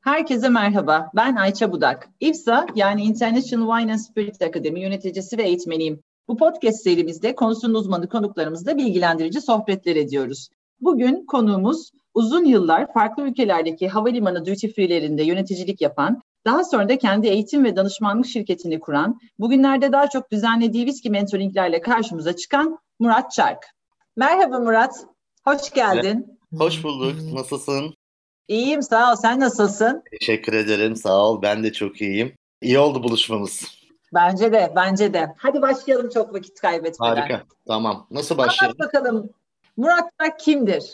Herkese merhaba, ben Ayça Budak. İFSA yani International Wine and Spirit Academy yöneticisi ve eğitmeniyim. Bu podcast serimizde konusunun uzmanı konuklarımızla bilgilendirici sohbetler ediyoruz. Bugün konuğumuz uzun yıllar farklı ülkelerdeki havalimanı duty free'lerinde yöneticilik yapan, daha sonra da kendi eğitim ve danışmanlık şirketini kuran, bugünlerde daha çok düzenlediği viski mentoringlerle karşımıza çıkan Murat Çark. Merhaba Murat, hoş geldin. Hoş bulduk, nasılsın? İyiyim sağ ol. Sen nasılsın? Teşekkür ederim. Sağ ol. Ben de çok iyiyim. İyi oldu buluşmamız. Bence de, bence de. Hadi başlayalım çok vakit kaybetmeden. Harika. Tamam. Nasıl başlayalım? Anlat bakalım. Murat Bak kimdir?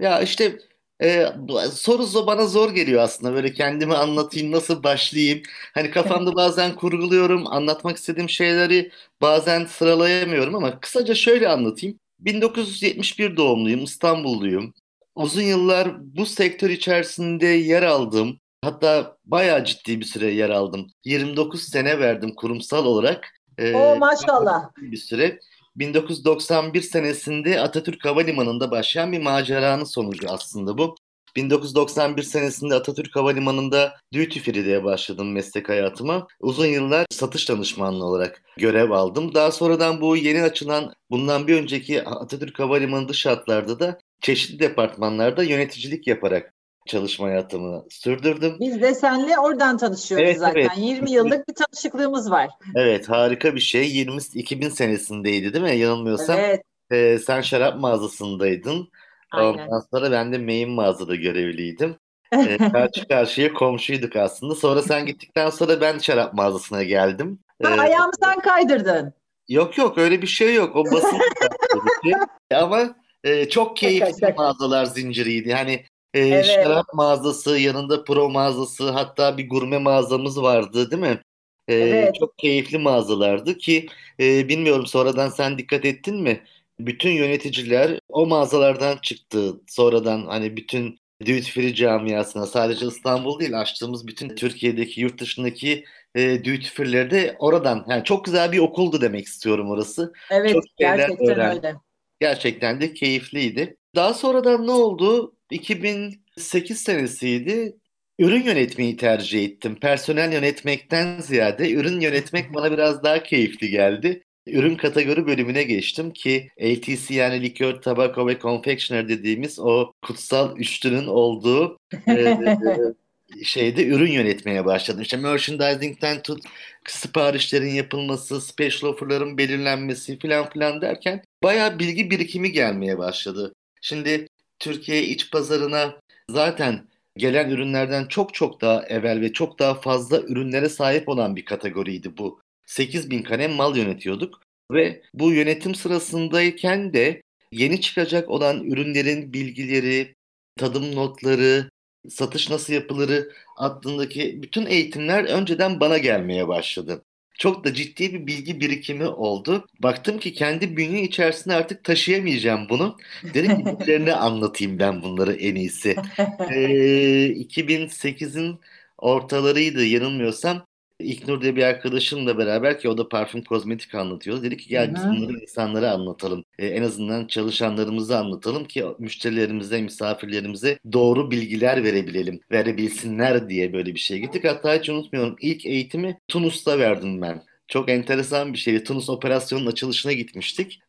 Ya işte e, soru bana zor geliyor aslında. Böyle kendimi anlatayım, nasıl başlayayım. Hani kafamda bazen kurguluyorum, anlatmak istediğim şeyleri bazen sıralayamıyorum ama kısaca şöyle anlatayım. 1971 doğumluyum, İstanbulluyum uzun yıllar bu sektör içerisinde yer aldım. Hatta bayağı ciddi bir süre yer aldım. 29 sene verdim kurumsal olarak. Ee, Oo maşallah. Bir süre. 1991 senesinde Atatürk Havalimanı'nda başlayan bir maceranın sonucu aslında bu. 1991 senesinde Atatürk Havalimanı'nda duty free'de başladım meslek hayatıma. Uzun yıllar satış danışmanlığı olarak görev aldım. Daha sonradan bu yeni açılan bundan bir önceki Atatürk Havalimanı dış hatlarda da çeşitli departmanlarda yöneticilik yaparak çalışma hayatımı sürdürdüm. Biz de seninle oradan tanışıyoruz evet, zaten. Evet. 20 yıllık bir tanışıklığımız var. Evet harika bir şey. 20 2000 senesindeydi değil mi? Yanılmıyorsam. Evet. E, sen şarap mağazasındaydın. Aynen. Ondan sonra ben de main mağazada görevliydim. e, karşı karşıya komşuyduk aslında. Sonra sen gittikten sonra ben şarap mağazasına geldim. Ha, ee, ayağımı sen kaydırdın. Yok yok öyle bir şey yok. O basın şey. Ama e, çok keyifli şaka, şaka. mağazalar zinciriydi. Yani e, evet. şarap mağazası, yanında pro mağazası, hatta bir gurme mağazamız vardı değil mi? E, evet. Çok keyifli mağazalardı ki e, bilmiyorum sonradan sen dikkat ettin mi? Bütün yöneticiler o mağazalardan çıktı. Sonradan hani bütün duty free camiasına sadece İstanbul değil açtığımız bütün Türkiye'deki yurt dışındaki e, duty free'leri de oradan yani çok güzel bir okuldu demek istiyorum orası. Evet çok gerçekten öğren. öyle. Gerçekten de keyifliydi. Daha sonradan ne oldu? 2008 senesiydi. Ürün yönetmeyi tercih ettim. Personel yönetmekten ziyade ürün yönetmek bana biraz daha keyifli geldi. Ürün kategori bölümüne geçtim ki LTC yani likör, tabako ve confectioner dediğimiz o kutsal üçlünün olduğu e, şeyde ürün yönetmeye başladım. İşte merchandising'ten tut siparişlerin yapılması, special offer'ların belirlenmesi filan filan derken bayağı bilgi birikimi gelmeye başladı. Şimdi Türkiye iç pazarına zaten gelen ürünlerden çok çok daha evvel ve çok daha fazla ürünlere sahip olan bir kategoriydi bu. 8000 kalem mal yönetiyorduk ve bu yönetim sırasındayken de yeni çıkacak olan ürünlerin bilgileri, tadım notları, satış nasıl yapılırı adındaki bütün eğitimler önceden bana gelmeye başladı. Çok da ciddi bir bilgi birikimi oldu. Baktım ki kendi bünye içerisinde artık taşıyamayacağım bunu. Dedim ki birilerine anlatayım ben bunları en iyisi. Ee, 2008'in ortalarıydı yanılmıyorsam. İknur diye bir arkadaşımla beraber ki o da parfüm kozmetik anlatıyor. Dedi ki gel biz bunları insanlara anlatalım. Ee, en azından çalışanlarımıza anlatalım ki müşterilerimize, misafirlerimize doğru bilgiler verebilelim. Verebilsinler diye böyle bir şey gittik. Hatta hiç unutmuyorum ilk eğitimi Tunus'ta verdim ben. Çok enteresan bir şeydi. Tunus operasyonun açılışına gitmiştik.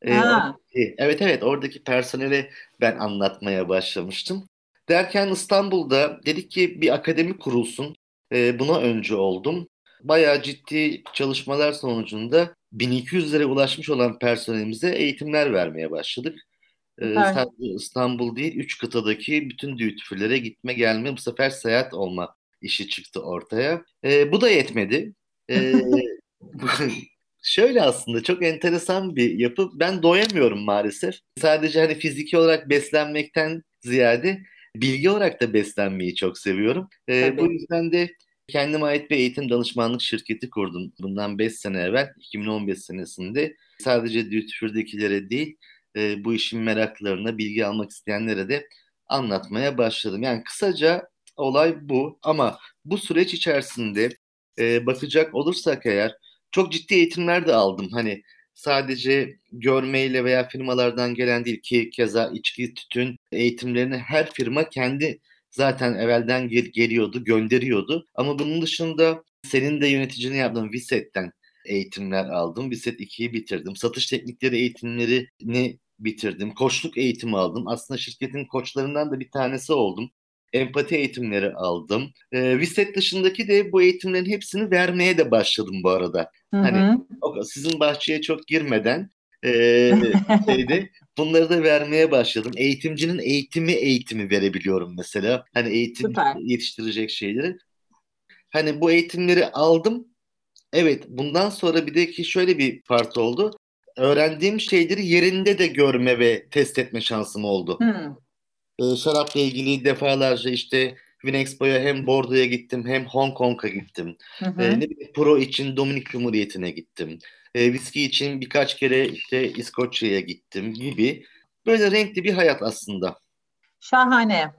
Ee, evet evet oradaki personele ben anlatmaya başlamıştım. Derken İstanbul'da dedik ki bir akademi kurulsun. Ee, buna öncü oldum bayağı ciddi çalışmalar sonucunda 1200'lere ulaşmış olan personelimize eğitimler vermeye başladık. Ee, sadece İstanbul değil, üç kıtadaki bütün düğütüfürlere gitme gelme bu sefer seyahat olma işi çıktı ortaya. Ee, bu da yetmedi. Ee, şöyle aslında çok enteresan bir yapı. Ben doyamıyorum maalesef. Sadece hani fiziki olarak beslenmekten ziyade bilgi olarak da beslenmeyi çok seviyorum. Ee, bu yüzden de Kendime ait bir eğitim danışmanlık şirketi kurdum. Bundan 5 sene evvel, 2015 senesinde. Sadece duty değil, e, bu işin meraklarına, bilgi almak isteyenlere de anlatmaya başladım. Yani kısaca olay bu ama bu süreç içerisinde e, bakacak olursak eğer çok ciddi eğitimler de aldım. Hani sadece görmeyle veya firmalardan gelen değil ki keza içki, tütün eğitimlerini her firma kendi zaten evvelden gel- geliyordu, gönderiyordu. Ama bunun dışında senin de yöneticini yaptığın VİSET'ten eğitimler aldım. VİSET 2'yi bitirdim. Satış teknikleri eğitimlerini bitirdim. Koçluk eğitimi aldım. Aslında şirketin koçlarından da bir tanesi oldum. Empati eğitimleri aldım. E, VİSET dışındaki de bu eğitimlerin hepsini vermeye de başladım bu arada. Hı-hı. Hani o, sizin bahçeye çok girmeden e, şeyde bunları da vermeye başladım. Eğitimcinin eğitimi eğitimi verebiliyorum mesela. Hani eğitim Süper. yetiştirecek şeyleri. Hani bu eğitimleri aldım. Evet bundan sonra bir de ki şöyle bir part oldu. Öğrendiğim şeyleri yerinde de görme ve test etme şansım oldu. Hmm. Ee, şarapla ilgili defalarca işte Vinexpo'ya hem Bordeaux'a gittim hem Hong Kong'a gittim. Hı hı. Ee, ne bileyim, Pro için Dominik Cumhuriyeti'ne gittim. Ee, viski için birkaç kere işte İskoçya'ya gittim gibi. Böyle renkli bir hayat aslında. Şahane.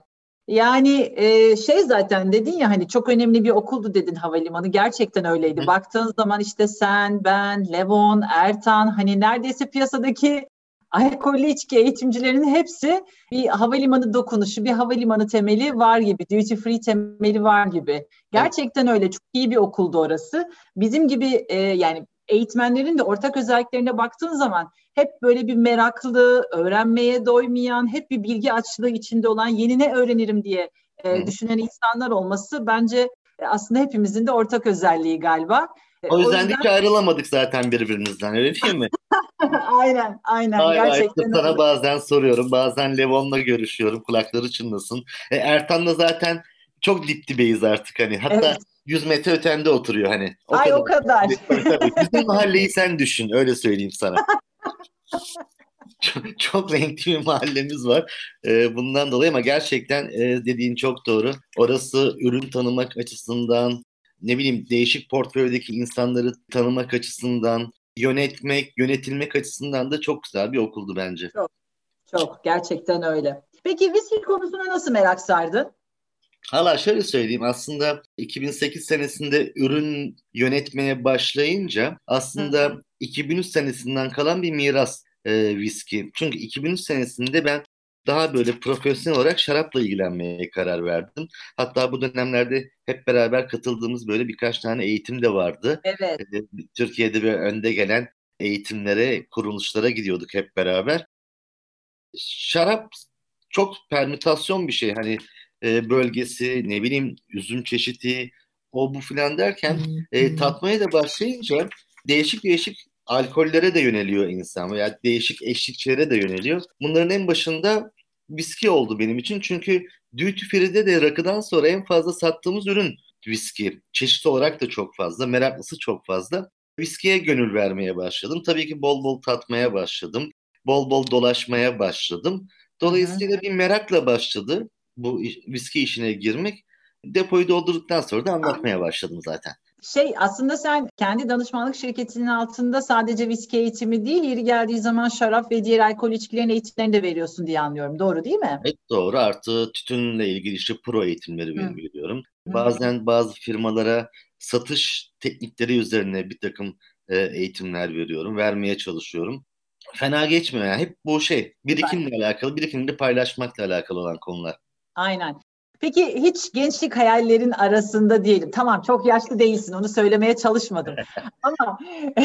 Yani e, şey zaten dedin ya hani çok önemli bir okuldu dedin havalimanı. Gerçekten öyleydi. Hı. Baktığın zaman işte sen, ben, Levon, Ertan hani neredeyse piyasadaki alkollü içki eğitimcilerinin hepsi bir havalimanı dokunuşu, bir havalimanı temeli var gibi, duty free temeli var gibi. Gerçekten öyle. Çok iyi bir okuldu orası. Bizim gibi e, yani eğitmenlerin de ortak özelliklerine baktığın zaman hep böyle bir meraklı, öğrenmeye doymayan, hep bir bilgi açlığı içinde olan yeni ne öğrenirim diye e, düşünen insanlar olması bence e, aslında hepimizin de ortak özelliği galiba. E, o yüzden, o yüzden... hiç ayrılamadık zaten birbirimizden öyle değil mi? aynen aynen ay, gerçekten ay, Sana bazen soruyorum bazen Levon'la görüşüyorum kulakları çınlasın. E, Ertan'la zaten çok dip dibeyiz artık hani hatta evet. 100 metre ötende oturuyor hani. O Ay kadar. o kadar. Bizim mahalleyi sen düşün öyle söyleyeyim sana. çok, çok renkli bir mahallemiz var. Ee, bundan dolayı ama gerçekten e, dediğin çok doğru. Orası ürün tanımak açısından, ne bileyim değişik portföydeki insanları tanımak açısından, yönetmek, yönetilmek açısından da çok güzel bir okuldu bence. Çok, çok gerçekten öyle. Peki viski konusuna nasıl merak sardın? Hala şöyle söyleyeyim aslında 2008 senesinde ürün yönetmeye başlayınca aslında Hı. 2003 senesinden kalan bir miras e, viski. Çünkü 2003 senesinde ben daha böyle profesyonel olarak şarapla ilgilenmeye karar verdim. Hatta bu dönemlerde hep beraber katıldığımız böyle birkaç tane eğitim de vardı. Evet. E, Türkiye'de bir önde gelen eğitimlere, kuruluşlara gidiyorduk hep beraber. Şarap çok permütasyon bir şey. Hani e, bölgesi, ne bileyim üzüm çeşidi, o bu filan derken e, tatmaya da başlayınca değişik değişik alkollere de yöneliyor insan veya değişik eşlikçilere de yöneliyor. Bunların en başında viski oldu benim için. Çünkü duty free'de de rakıdan sonra en fazla sattığımız ürün viski. Çeşit olarak da çok fazla, meraklısı çok fazla. Viskiye gönül vermeye başladım. Tabii ki bol bol tatmaya başladım. Bol bol dolaşmaya başladım. Dolayısıyla bir merakla başladı bu viski işine girmek. Depoyu doldurduktan sonra da anlatmaya başladım zaten. Şey aslında sen kendi danışmanlık şirketinin altında sadece viski eğitimi değil, yeri geldiği zaman şarap ve diğer alkol içkilerin eğitimlerini de veriyorsun diye anlıyorum. Doğru değil mi? Evet doğru. Artı tütünle ilgili işte pro eğitimleri Hı. veriyorum. Bazen bazı firmalara satış teknikleri üzerine bir takım e, eğitimler veriyorum. Vermeye çalışıyorum. Fena geçmiyor yani. Hep bu şey birikimle alakalı, birikimleri paylaşmakla alakalı olan konular. Aynen. Peki hiç gençlik hayallerin arasında diyelim. Tamam çok yaşlı değilsin onu söylemeye çalışmadım. Ama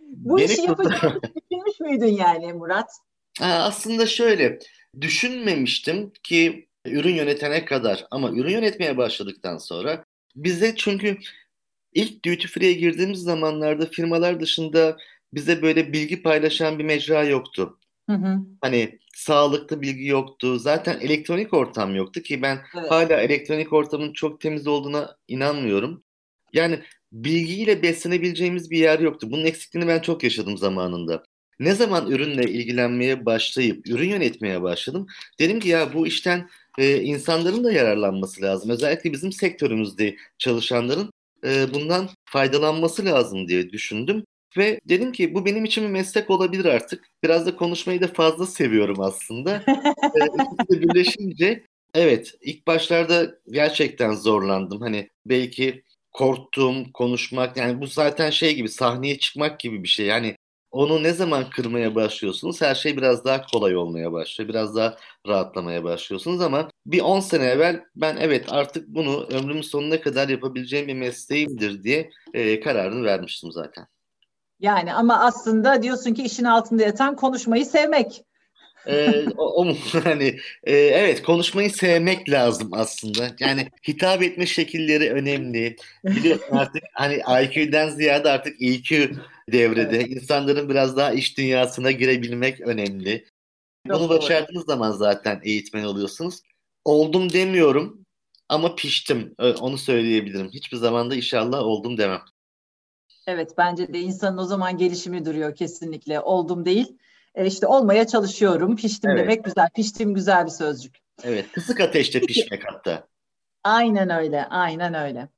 bu Beni işi yapacağını düşünmüş müydün yani Murat? Ha, aslında şöyle düşünmemiştim ki ürün yönetene kadar ama ürün yönetmeye başladıktan sonra bize çünkü ilk duty free'ye girdiğimiz zamanlarda firmalar dışında bize böyle bilgi paylaşan bir mecra yoktu. Hı hı. Hani sağlıklı bilgi yoktu. Zaten elektronik ortam yoktu ki ben evet. hala elektronik ortamın çok temiz olduğuna inanmıyorum. Yani bilgiyle beslenebileceğimiz bir yer yoktu. Bunun eksikliğini ben çok yaşadım zamanında. Ne zaman ürünle ilgilenmeye başlayıp ürün yönetmeye başladım. Dedim ki ya bu işten e, insanların da yararlanması lazım. Özellikle bizim sektörümüzde çalışanların e, bundan faydalanması lazım diye düşündüm. Ve dedim ki bu benim için bir meslek olabilir artık. Biraz da konuşmayı da fazla seviyorum aslında. ee, birleşince evet ilk başlarda gerçekten zorlandım. Hani belki korktum konuşmak yani bu zaten şey gibi sahneye çıkmak gibi bir şey. Yani onu ne zaman kırmaya başlıyorsunuz her şey biraz daha kolay olmaya başlıyor. Biraz daha rahatlamaya başlıyorsunuz ama bir 10 sene evvel ben evet artık bunu ömrümün sonuna kadar yapabileceğim bir mesleğimdir diye e, kararını vermiştim zaten. Yani ama aslında diyorsun ki işin altında yatan konuşmayı sevmek. ee, o, o hani e, evet konuşmayı sevmek lazım aslında. Yani hitap etme şekilleri önemli. Biliyorsun artık hani IQ'den ziyade artık EQ devrede. Evet. İnsanların biraz daha iş dünyasına girebilmek önemli. Çok Bunu başardığınız zaman zaten eğitmen oluyorsunuz. Oldum demiyorum ama piştim. Onu söyleyebilirim. Hiçbir zamanda inşallah oldum demem. Evet bence de insanın o zaman gelişimi duruyor kesinlikle. Oldum değil. E işte olmaya çalışıyorum. Piştim evet. demek güzel. Piştim güzel bir sözcük. Evet. Kısık ateşte pişmek hatta. Aynen öyle. Aynen öyle.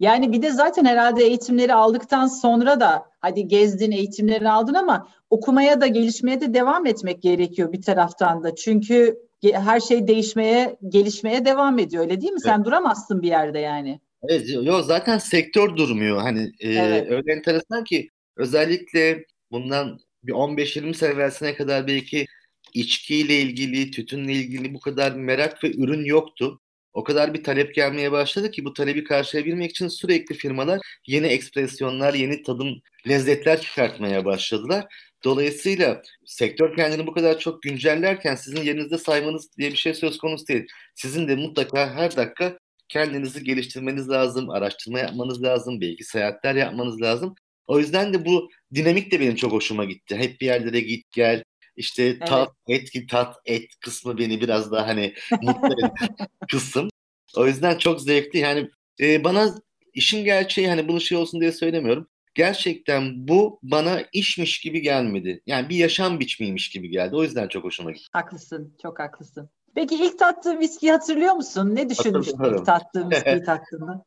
Yani bir de zaten herhalde eğitimleri aldıktan sonra da hadi gezdin eğitimleri aldın ama okumaya da gelişmeye de devam etmek gerekiyor bir taraftan da. Çünkü her şey değişmeye, gelişmeye devam ediyor öyle değil mi? Evet. Sen duramazsın bir yerde yani. Evet, yok zaten sektör durmuyor. Hani e, evet. öyle enteresan ki özellikle bundan bir 15-20 sene evvelsine kadar belki içkiyle ilgili, tütünle ilgili bu kadar merak ve ürün yoktu. O kadar bir talep gelmeye başladı ki bu talebi karşılayabilmek için sürekli firmalar yeni ekspresyonlar, yeni tadım, lezzetler çıkartmaya başladılar. Dolayısıyla sektör kendini bu kadar çok güncellerken sizin yerinizde saymanız diye bir şey söz konusu değil. Sizin de mutlaka her dakika kendinizi geliştirmeniz lazım, araştırma yapmanız lazım, belki seyahatler yapmanız lazım. O yüzden de bu dinamik de benim çok hoşuma gitti. Hep bir yerlere git gel, işte evet. tat, et ki tat, et kısmı beni biraz daha hani mutlu eden kısım. O yüzden çok zevkli. Yani e, bana işin gerçeği hani bunu şey olsun diye söylemiyorum. Gerçekten bu bana işmiş gibi gelmedi. Yani bir yaşam biçimiymiş gibi geldi. O yüzden çok hoşuma gitti. Haklısın, çok haklısın. Peki ilk tattığın viskiyi hatırlıyor musun? Ne düşünmüştün ilk tattığın viskiyi taktığında?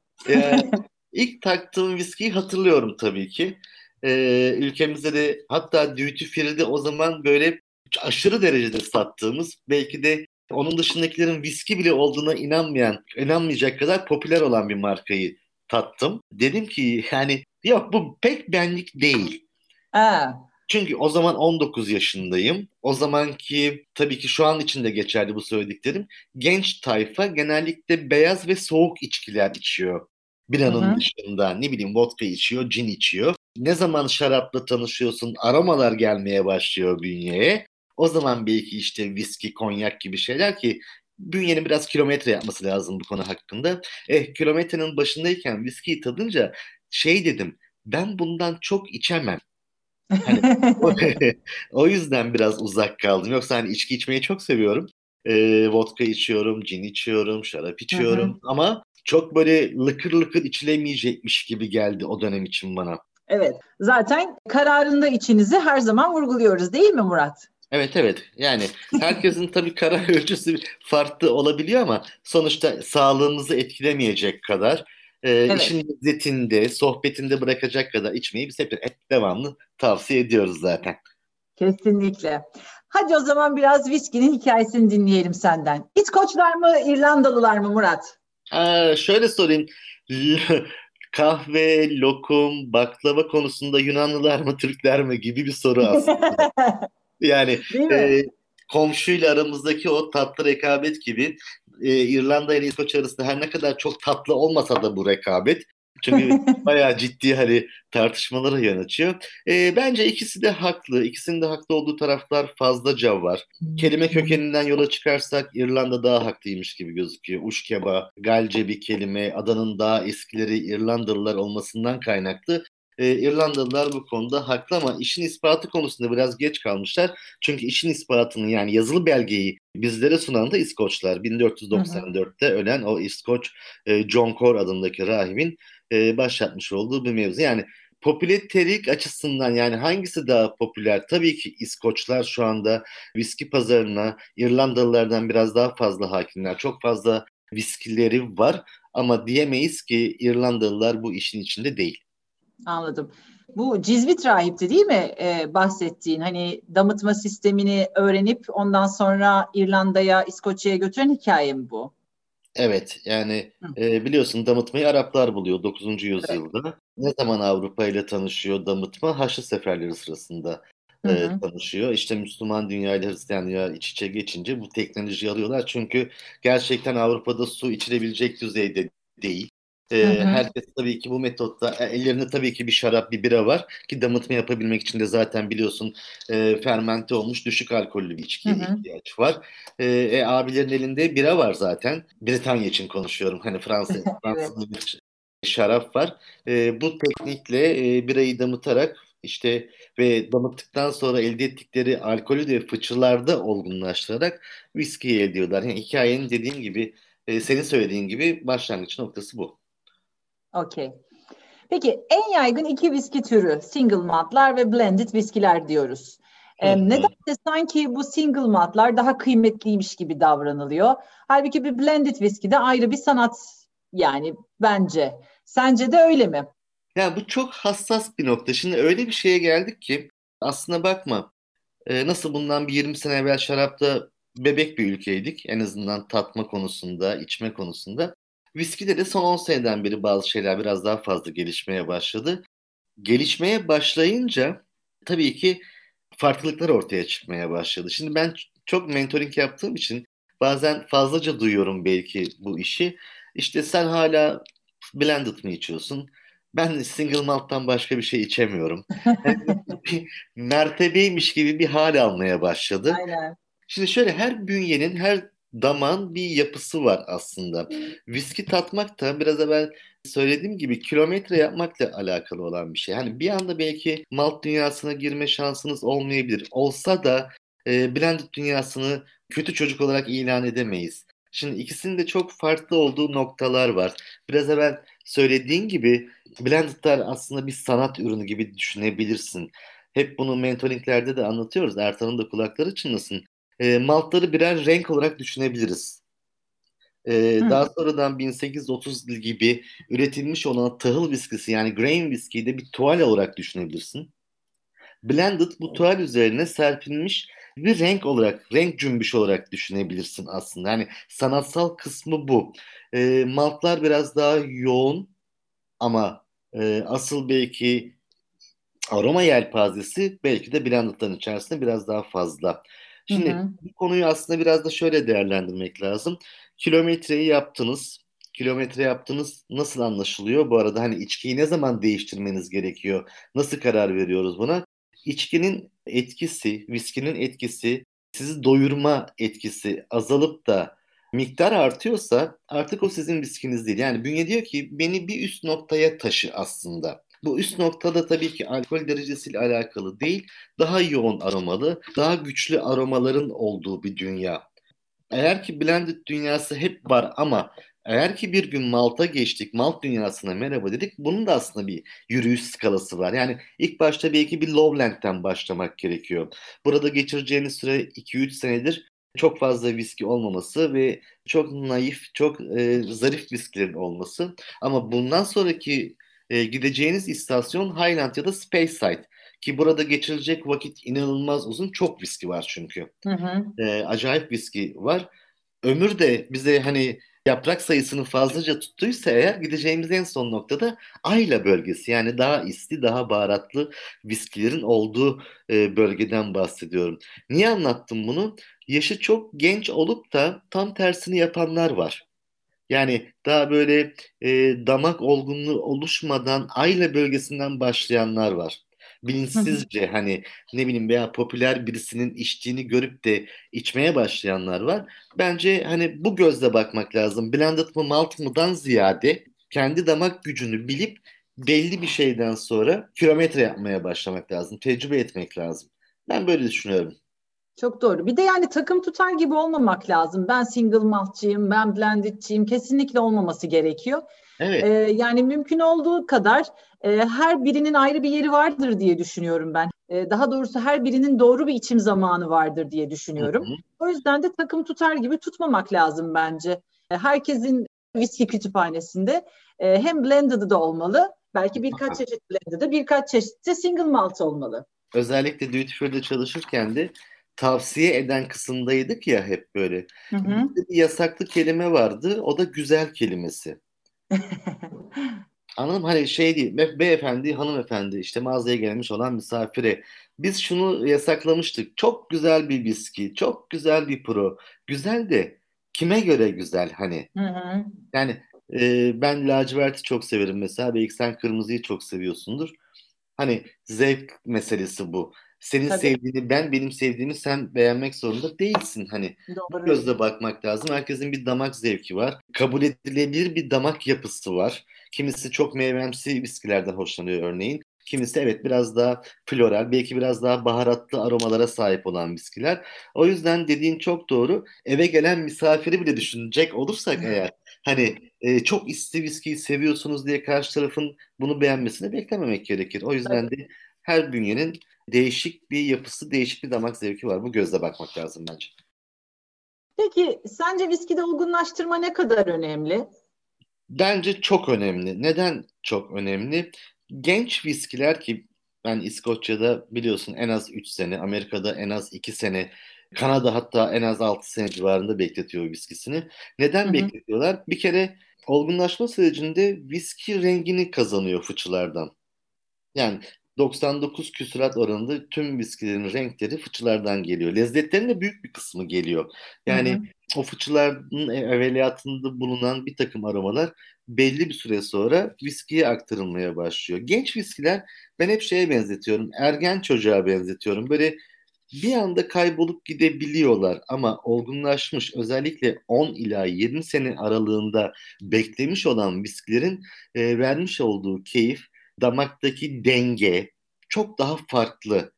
ilk taktığım viskiyi hatırlıyorum tabii ki. Ee, ülkemizde de hatta Duty Free'de o zaman böyle aşırı derecede sattığımız belki de onun dışındakilerin viski bile olduğuna inanmayan, inanmayacak kadar popüler olan bir markayı tattım. Dedim ki yani yok bu pek benlik değil. Aa. Çünkü o zaman 19 yaşındayım. O zamanki tabii ki şu an için de geçerli bu söylediklerim. Genç tayfa genellikle beyaz ve soğuk içkiler içiyor. Bir anın dışında ne bileyim vodka içiyor, cin içiyor. Ne zaman şarapla tanışıyorsun aromalar gelmeye başlıyor bünyeye. O zaman belki işte viski, konyak gibi şeyler ki bünyenin biraz kilometre yapması lazım bu konu hakkında. Eh kilometrenin başındayken viskiyi tadınca şey dedim ben bundan çok içemem. Hani, o, yüzden biraz uzak kaldım. Yoksa hani içki içmeyi çok seviyorum. Ee, vodka içiyorum, cin içiyorum, şarap içiyorum. Hı hı. Ama çok böyle lıkır lıkır içilemeyecekmiş gibi geldi o dönem için bana. Evet. Zaten kararında içinizi her zaman vurguluyoruz değil mi Murat? Evet evet yani herkesin tabii karar ölçüsü farklı olabiliyor ama sonuçta sağlığımızı etkilemeyecek kadar e, evet. işin lezzetinde, sohbetinde bırakacak kadar içmeyi biz hep, hep devamlı tavsiye ediyoruz zaten. Kesinlikle. Hadi o zaman biraz viskinin hikayesini dinleyelim senden. İskoçlar mı, İrlandalılar mı Murat? Aa, şöyle sorayım. Kahve, lokum, baklava konusunda Yunanlılar mı, Türkler mi gibi bir soru aslında. yani e, komşuyla aramızdaki o tatlı rekabet gibi e, İrlanda ile İskoç arasında her ne kadar çok tatlı olmasa da bu rekabet çünkü bayağı ciddi hani tartışmalara yan açıyor. E, bence ikisi de haklı. İkisinin de haklı olduğu taraflar fazlaca var. Kelime kökeninden yola çıkarsak İrlanda daha haklıymış gibi gözüküyor. Uşkeba, Galce bir kelime, adanın daha eskileri İrlandalılar olmasından kaynaklı e, İrlandalılar bu konuda haklı ama işin ispatı konusunda biraz geç kalmışlar. Çünkü işin ispatını yani yazılı belgeyi bizlere sunan da İskoçlar. 1494'te ölen o İskoç e, John Core adındaki rahibin e, başlatmış olduğu bir mevzu. Yani popüleritelik açısından yani hangisi daha popüler? Tabii ki İskoçlar şu anda viski pazarına İrlandalılardan biraz daha fazla hakimler. Çok fazla viskileri var ama diyemeyiz ki İrlandalılar bu işin içinde değil. Anladım. Bu Cizvit rahipti değil mi ee, bahsettiğin? Hani damıtma sistemini öğrenip ondan sonra İrlanda'ya, İskoçya'ya götüren hikaye mi bu? Evet yani e, biliyorsun damıtmayı Araplar buluyor 9. yüzyılda. Evet. Ne zaman Avrupa ile tanışıyor damıtma? Haçlı seferleri sırasında e, tanışıyor. İşte Müslüman dünya ile Hristiyan dünya iç içe geçince bu teknolojiyi alıyorlar. Çünkü gerçekten Avrupa'da su içilebilecek düzeyde değil. E, herkes tabii ki bu metotta e, ellerinde tabii ki bir şarap, bir bira var ki damıtma yapabilmek için de zaten biliyorsun e, fermente olmuş düşük alkollü bir içkiye hı hı. ihtiyaç var. E, e, abilerin elinde bira var zaten. Britanya için konuşuyorum. Hani Fransa, Fransa'da bir şarap var. E, bu teknikle e, birayı damıtarak işte ve damıttıktan sonra elde ettikleri alkolü de fıçılarda olgunlaştırarak viskiyi elde ediyorlar. Yani hikayenin dediğim gibi e, senin söylediğin gibi başlangıç noktası bu. Okey. Peki en yaygın iki viski türü single maltlar ve blended viskiler diyoruz. Ee, nedense sanki bu single maltlar daha kıymetliymiş gibi davranılıyor. Halbuki bir blended viski de ayrı bir sanat yani bence. Sence de öyle mi? Ya bu çok hassas bir nokta. Şimdi öyle bir şeye geldik ki aslına bakma. E, nasıl bundan bir 20 sene evvel şarapta bebek bir ülkeydik. En azından tatma konusunda, içme konusunda. Viskide de son 10 seneden beri bazı şeyler biraz daha fazla gelişmeye başladı. Gelişmeye başlayınca tabii ki farklılıklar ortaya çıkmaya başladı. Şimdi ben çok mentoring yaptığım için bazen fazlaca duyuyorum belki bu işi. İşte sen hala blended mi içiyorsun? Ben single malt'tan başka bir şey içemiyorum. Yani mertebeymiş gibi bir hal almaya başladı. Aynen. Şimdi şöyle her bünyenin, her daman bir yapısı var aslında. Viski tatmak da biraz evvel söylediğim gibi kilometre yapmakla alakalı olan bir şey. Hani bir anda belki malt dünyasına girme şansınız olmayabilir. Olsa da e, blended dünyasını kötü çocuk olarak ilan edemeyiz. Şimdi ikisinin de çok farklı olduğu noktalar var. Biraz evvel söylediğin gibi blendedler aslında bir sanat ürünü gibi düşünebilirsin. Hep bunu mentoringlerde de anlatıyoruz. Ertan'ın da kulakları çınlasın e, maltları birer renk olarak düşünebiliriz. E, daha sonradan 1830 gibi üretilmiş olan tahıl viskisi yani grain viskiyi de bir tuval olarak düşünebilirsin. Blended bu tuval üzerine serpilmiş bir renk olarak, renk cümbüş olarak düşünebilirsin aslında. Yani sanatsal kısmı bu. E, maltlar biraz daha yoğun ama e, asıl belki aroma yelpazesi belki de blended'ların içerisinde biraz daha fazla. Şimdi hı hı. bu konuyu aslında biraz da şöyle değerlendirmek lazım. Kilometreyi yaptınız. Kilometre yaptınız nasıl anlaşılıyor? Bu arada hani içkiyi ne zaman değiştirmeniz gerekiyor? Nasıl karar veriyoruz buna? İçkinin etkisi, viskinin etkisi, sizi doyurma etkisi azalıp da miktar artıyorsa artık o sizin viskiniz değil. Yani bünye diyor ki beni bir üst noktaya taşı aslında. Bu üst noktada tabii ki alkol derecesiyle alakalı değil, daha yoğun aromalı, daha güçlü aromaların olduğu bir dünya. Eğer ki blended dünyası hep var ama eğer ki bir gün Malt'a geçtik, Malt dünyasına merhaba dedik, bunun da aslında bir yürüyüş skalası var. Yani ilk başta belki bir Lowland'den başlamak gerekiyor. Burada geçireceğiniz süre 2-3 senedir çok fazla viski olmaması ve çok naif, çok e, zarif viskilerin olması. Ama bundan sonraki e, gideceğiniz istasyon Highland ya da Speyside. Ki burada geçirecek vakit inanılmaz uzun. Çok viski var çünkü. Hı hı. E, acayip viski var. Ömür de bize hani yaprak sayısını fazlaca tuttuysa eğer gideceğimiz en son noktada Ayla bölgesi yani daha isli daha baharatlı viskilerin olduğu e, bölgeden bahsediyorum. Niye anlattım bunu? Yaşı çok genç olup da tam tersini yapanlar var. Yani daha böyle e, damak olgunluğu oluşmadan Ayla bölgesinden başlayanlar var. Bilinçsizce hani ne bileyim veya popüler birisinin içtiğini görüp de içmeye başlayanlar var. Bence hani bu gözle bakmak lazım. Blended mı malt mıdan ziyade kendi damak gücünü bilip belli bir şeyden sonra kilometre yapmaya başlamak lazım. Tecrübe etmek lazım. Ben böyle düşünüyorum. Çok doğru. Bir de yani takım tutar gibi olmamak lazım. Ben single maltçıyım, ben blendedçiyim. Kesinlikle olmaması gerekiyor. Evet. Ee, yani mümkün olduğu kadar e, her birinin ayrı bir yeri vardır diye düşünüyorum ben. E, daha doğrusu her birinin doğru bir içim zamanı vardır diye düşünüyorum. Hı hı. O yüzden de takım tutar gibi tutmamak lazım bence. E, herkesin viski kütüphanesinde e, hem blended'ı da olmalı. Belki birkaç çeşit blended'ı, birkaç çeşit de single malt olmalı. Özellikle duty free'de çalışırken de tavsiye eden kısımdaydık ya hep böyle. Hı hı. Bir yasaklı kelime vardı. O da güzel kelimesi. Anladım hani şey değil be, beyefendi hanımefendi işte mağazaya gelmiş olan misafire biz şunu yasaklamıştık çok güzel bir viski çok güzel bir pro güzel de kime göre güzel hani Hı hı. yani e, ben laciverti çok severim mesela belki sen kırmızıyı çok seviyorsundur hani zevk meselesi bu senin Tabii. sevdiğini ben benim sevdiğimi sen beğenmek zorunda değilsin hani Doğru. gözle bakmak lazım herkesin bir damak zevki var kabul edilebilir bir damak yapısı var Kimisi çok meyvemsi viskilerden hoşlanıyor örneğin. Kimisi evet biraz daha floral, belki biraz daha baharatlı aromalara sahip olan viskiler. O yüzden dediğin çok doğru. Eve gelen misafiri bile düşünecek olursak eğer hani e, çok isti viskiyi seviyorsunuz diye karşı tarafın bunu beğenmesini beklememek gerekir. O yüzden de her bünyenin değişik bir yapısı, değişik bir damak zevki var. Bu gözle bakmak lazım bence. Peki sence viskide olgunlaştırma ne kadar önemli? Bence çok önemli. Neden çok önemli? Genç viskiler ki ben İskoçya'da biliyorsun en az 3 sene, Amerika'da en az 2 sene, Kanada hatta en az 6 sene civarında bekletiyor viskisini. Neden hı hı. bekletiyorlar? Bir kere olgunlaşma sürecinde viski rengini kazanıyor fıçılardan. Yani 99 küsurat oranında tüm viskilerin renkleri fıçılardan geliyor. Lezzetlerin de büyük bir kısmı geliyor. Yani hı hı. o fıçıların evveliyatında bulunan bir takım aromalar belli bir süre sonra viskiye aktarılmaya başlıyor. Genç viskiler ben hep şeye benzetiyorum. Ergen çocuğa benzetiyorum. Böyle bir anda kaybolup gidebiliyorlar ama olgunlaşmış özellikle 10 ila 20 sene aralığında beklemiş olan viskilerin e, vermiş olduğu keyif damaktaki denge çok daha farklı.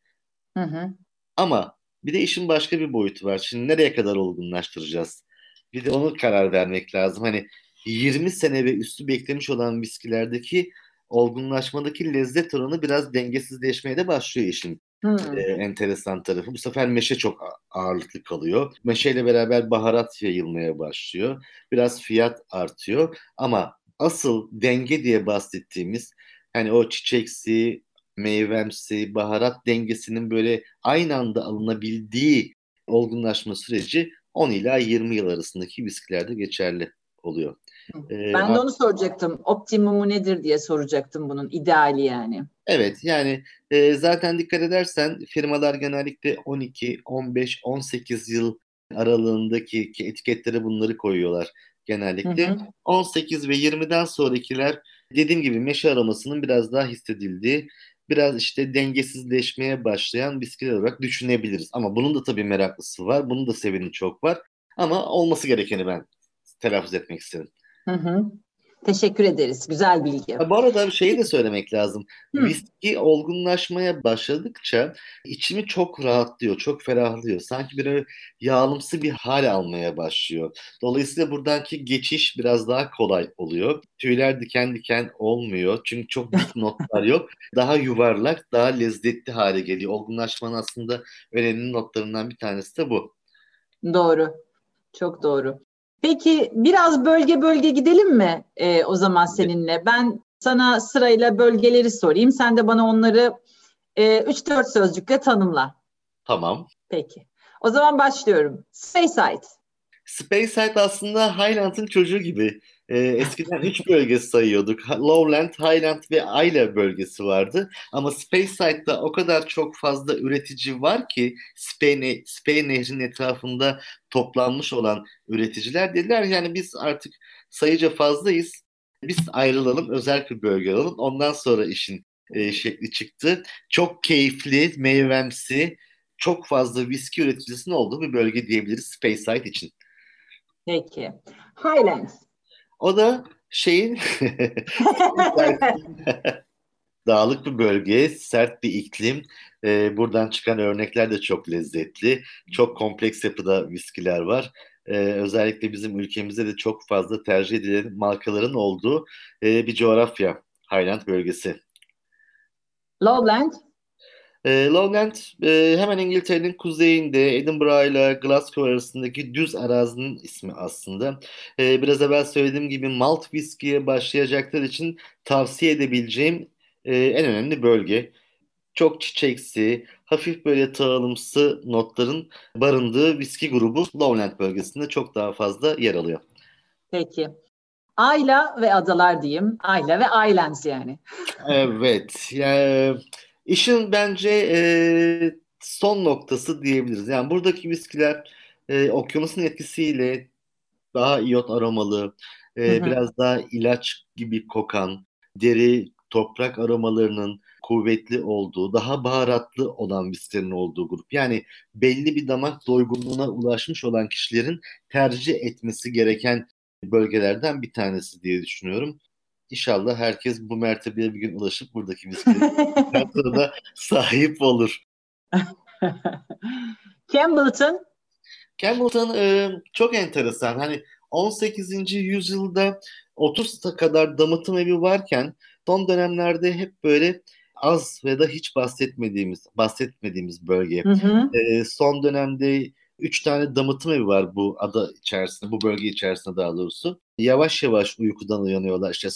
Hı hı. Ama bir de işin başka bir boyutu var. Şimdi nereye kadar olgunlaştıracağız? Bir de onu karar vermek lazım. Hani 20 sene ve üstü beklemiş olan viskilerdeki olgunlaşmadaki lezzet oranı biraz dengesizleşmeye de başlıyor işin. Hmm. Ee, enteresan tarafı. Bu sefer meşe çok ağırlıklı kalıyor. Meşeyle beraber baharat yayılmaya başlıyor. Biraz fiyat artıyor. Ama asıl denge diye bahsettiğimiz hani o çiçeksi, meyvemsi, baharat dengesinin böyle aynı anda alınabildiği olgunlaşma süreci 10 ila 20 yıl arasındaki viskilerde geçerli oluyor. Ee, ben de onu soracaktım. Optimumu nedir diye soracaktım bunun ideali yani. Evet yani e, zaten dikkat edersen firmalar genellikle 12, 15, 18 yıl aralığındaki etiketlere bunları koyuyorlar genellikle. Hı hı. 18 ve 20'den sonrakiler dediğim gibi meşe aromasının biraz daha hissedildiği, biraz işte dengesizleşmeye başlayan bisküvi olarak düşünebiliriz. Ama bunun da tabii meraklısı var, bunun da seveni çok var. Ama olması gerekeni ben telaffuz etmek istedim. Hı hı. Teşekkür ederiz. Güzel bilgi. Bu arada bir şeyi de söylemek lazım. Hı. Viski olgunlaşmaya başladıkça içimi çok rahatlıyor, çok ferahlıyor. Sanki bir yağlımsı bir hal almaya başlıyor. Dolayısıyla buradaki geçiş biraz daha kolay oluyor. Tüyler diken diken olmuyor. Çünkü çok dik notlar yok. Daha yuvarlak, daha lezzetli hale geliyor. Olgunlaşmanın aslında önemli notlarından bir tanesi de bu. Doğru. Çok doğru. Peki biraz bölge bölge gidelim mi e, o zaman seninle? Ben sana sırayla bölgeleri sorayım. Sen de bana onları e, 3-4 sözcükle tanımla. Tamam. Peki. O zaman başlıyorum. Speyside. Speyside aslında Highland'ın çocuğu gibi. Ee, eskiden üç bölge sayıyorduk. Lowland, Highland ve Isla bölgesi vardı. Ama Speyside'da o kadar çok fazla üretici var ki Spey, Spey Nehri'nin etrafında toplanmış olan üreticiler dediler yani biz artık sayıca fazlayız. Biz ayrılalım, özel bir bölge alalım. Ondan sonra işin e, şekli çıktı. Çok keyifli, meyvemsi, çok fazla viski üreticisinin olduğu bir bölge diyebiliriz Speyside için. Peki. Highlands. O da şeyin dağlık bir bölge, sert bir iklim. Ee, buradan çıkan örnekler de çok lezzetli. Çok kompleks yapıda viskiler var. Ee, özellikle bizim ülkemizde de çok fazla tercih edilen markaların olduğu e, bir coğrafya. Highland bölgesi. Lowland? E, Lowland e, hemen İngiltere'nin kuzeyinde Edinburgh ile Glasgow arasındaki düz arazinin ismi aslında. E, biraz evvel söylediğim gibi malt whiskey'e başlayacaklar için tavsiye edebileceğim e, en önemli bölge. Çok çiçeksi, hafif böyle tağılımsı notların barındığı viski grubu Lowland bölgesinde çok daha fazla yer alıyor. Peki. Ayla ve adalar diyeyim. Ayla ve Islands yani. Evet. Yani işin bence e, son noktası diyebiliriz. Yani buradaki viskiler e, okyanusun etkisiyle daha iyot aromalı, e, hı hı. biraz daha ilaç gibi kokan, deri, toprak aromalarının kuvvetli olduğu, daha baharatlı olan viskilerin olduğu grup. Yani belli bir damak doygunluğuna ulaşmış olan kişilerin tercih etmesi gereken bölgelerden bir tanesi diye düşünüyorum. İnşallah herkes bu mertebeye bir gün ulaşıp buradaki viskilerin da sahip olur. Campbellton? Campbellton e, çok enteresan. Hani 18. yüzyılda 30 kadar damıtım evi varken son dönemlerde hep böyle az ve da hiç bahsetmediğimiz bahsetmediğimiz bölge. Hı hı. E, son dönemde üç tane damıtım evi var bu ada içerisinde, bu bölge içerisinde daha doğrusu. Yavaş yavaş uykudan uyanıyorlar. İşte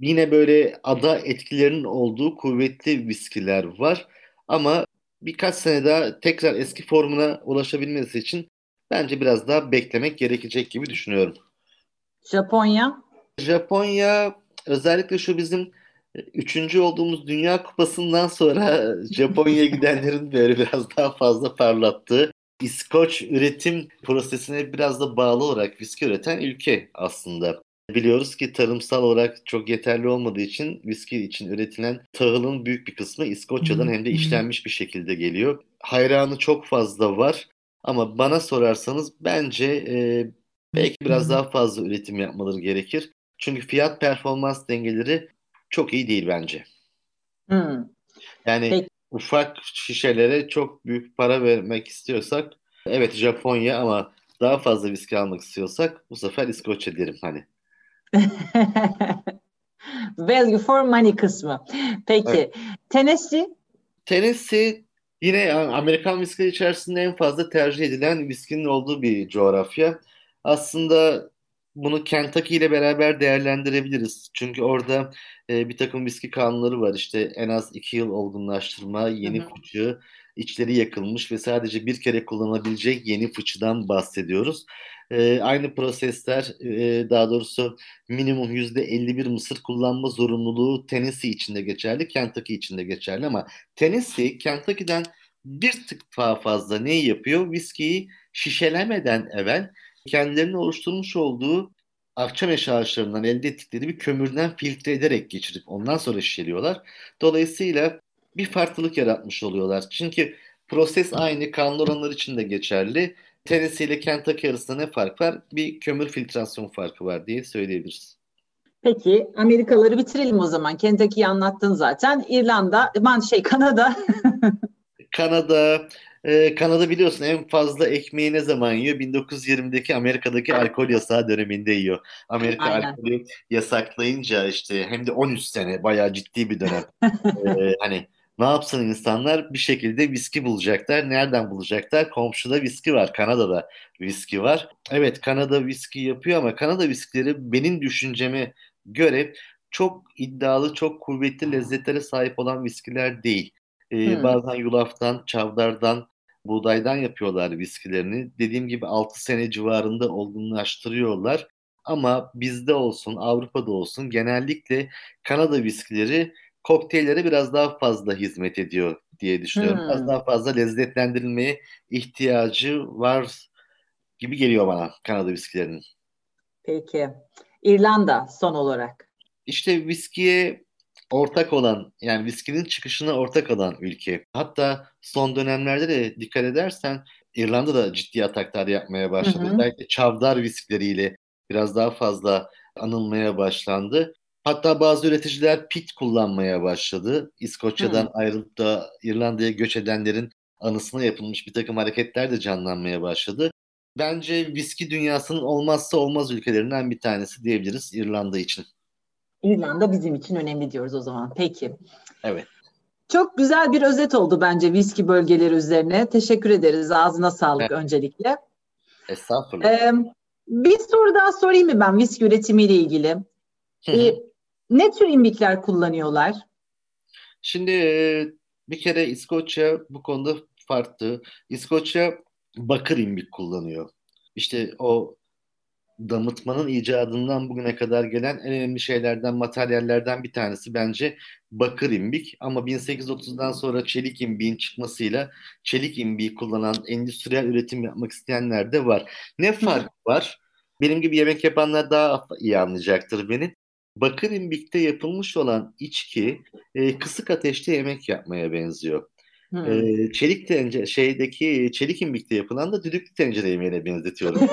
yine böyle ada etkilerinin olduğu kuvvetli viskiler var. Ama birkaç sene daha tekrar eski formuna ulaşabilmesi için bence biraz daha beklemek gerekecek gibi düşünüyorum. Japonya? Japonya özellikle şu bizim üçüncü olduğumuz Dünya Kupası'ndan sonra Japonya'ya gidenlerin böyle biraz daha fazla parlattığı İskoç üretim prosesine biraz da bağlı olarak viski üreten ülke aslında. Biliyoruz ki tarımsal olarak çok yeterli olmadığı için viski için üretilen tahılın büyük bir kısmı İskoçya'dan hem de işlenmiş bir şekilde geliyor. Hayranı çok fazla var ama bana sorarsanız bence e, belki biraz daha fazla üretim yapmaları gerekir. Çünkü fiyat performans dengeleri çok iyi değil bence. Hmm. Yani Peki. ufak şişelere çok büyük para vermek istiyorsak evet Japonya ama daha fazla viski almak istiyorsak bu sefer İskoçya derim hani. Value for money kısmı. Peki. Evet. Tennessee? Tennessee yine Amerikan viskileri içerisinde en fazla tercih edilen viskinin olduğu bir coğrafya. Aslında bunu Kentucky ile beraber değerlendirebiliriz. Çünkü orada e, bir takım viski kanunları var. İşte en az iki yıl olgunlaştırma, yeni hı fıçı, içleri yakılmış ve sadece bir kere kullanılabilecek yeni fıçıdan bahsediyoruz. E, aynı prosesler e, daha doğrusu minimum %51 mısır kullanma zorunluluğu Tennessee içinde geçerli, Kentucky içinde geçerli ama Tennessee Kentucky'den bir tık daha fazla neyi yapıyor? Viskiyi şişelemeden evvel kendilerinin oluşturmuş olduğu akçameşe ağaçlarından elde ettikleri bir kömürden filtre ederek geçirip ondan sonra şişeliyorlar. Dolayısıyla bir farklılık yaratmış oluyorlar. Çünkü proses aynı, kanun oranları için de geçerli. Tennessee ile Kentucky arasında ne fark var? Bir kömür filtrasyon farkı var diye söyleyebiliriz. Peki Amerikaları bitirelim o zaman. Kentucky'yi anlattın zaten. İrlanda, man şey Kanada. Kanada, ee, Kanada biliyorsun en fazla ekmeği ne zaman yiyor? 1920'deki Amerika'daki alkol yasağı döneminde yiyor. Amerika Aynen. alkolü yasaklayınca işte hem de 13 sene bayağı ciddi bir dönem. ee, hani ne yapsın insanlar? Bir şekilde viski bulacaklar. Nereden bulacaklar? Komşuda viski var. Kanada'da viski var. Evet Kanada viski yapıyor ama Kanada viskileri benim düşünceme göre çok iddialı, çok kuvvetli lezzetlere sahip olan viskiler değil. Ee, hmm. Bazen yulaftan, çavdardan, buğdaydan yapıyorlar viskilerini. Dediğim gibi 6 sene civarında olgunlaştırıyorlar. Ama bizde olsun, Avrupa'da olsun genellikle Kanada viskileri kokteyllere biraz daha fazla hizmet ediyor diye düşünüyorum. Hmm. Biraz daha fazla lezzetlendirilmeye ihtiyacı var gibi geliyor bana Kanada viskilerinin. Peki. İrlanda son olarak. İşte viskiye ortak olan yani viskinin çıkışına ortak olan ülke. Hatta son dönemlerde de dikkat edersen İrlanda da ciddi ataklar yapmaya başladı. Hı hı. Özellikle çavdar viskleriyle biraz daha fazla anılmaya başlandı. Hatta bazı üreticiler pit kullanmaya başladı. İskoçya'dan hı. ayrılıp da İrlanda'ya göç edenlerin anısına yapılmış bir takım hareketler de canlanmaya başladı. Bence viski dünyasının olmazsa olmaz ülkelerinden bir tanesi diyebiliriz İrlanda için. İrlanda bizim için önemli diyoruz o zaman. Peki. Evet. Çok güzel bir özet oldu bence viski bölgeleri üzerine. Teşekkür ederiz. Ağzına sağlık evet. öncelikle. Estağfurullah. Ee, bir soru daha sorayım mı ben viski üretimiyle ilgili? Ee, ne tür imbikler kullanıyorlar? Şimdi Bir kere İskoçya bu konuda farklı. İskoçya bakır imbik kullanıyor. İşte o damıtmanın icadından bugüne kadar gelen en önemli şeylerden, materyallerden bir tanesi bence bakır imbik. Ama 1830'dan sonra çelik imbiğin çıkmasıyla çelik imbiği kullanan endüstriyel üretim yapmak isteyenler de var. Ne fark var? Benim gibi yemek yapanlar daha iyi anlayacaktır beni. Bakır imbikte yapılmış olan içki e, kısık ateşte yemek yapmaya benziyor. Hmm. E, çelik tencere şeydeki çelik imbikte yapılan da düdüklü tencere yemeğine benzetiyorum.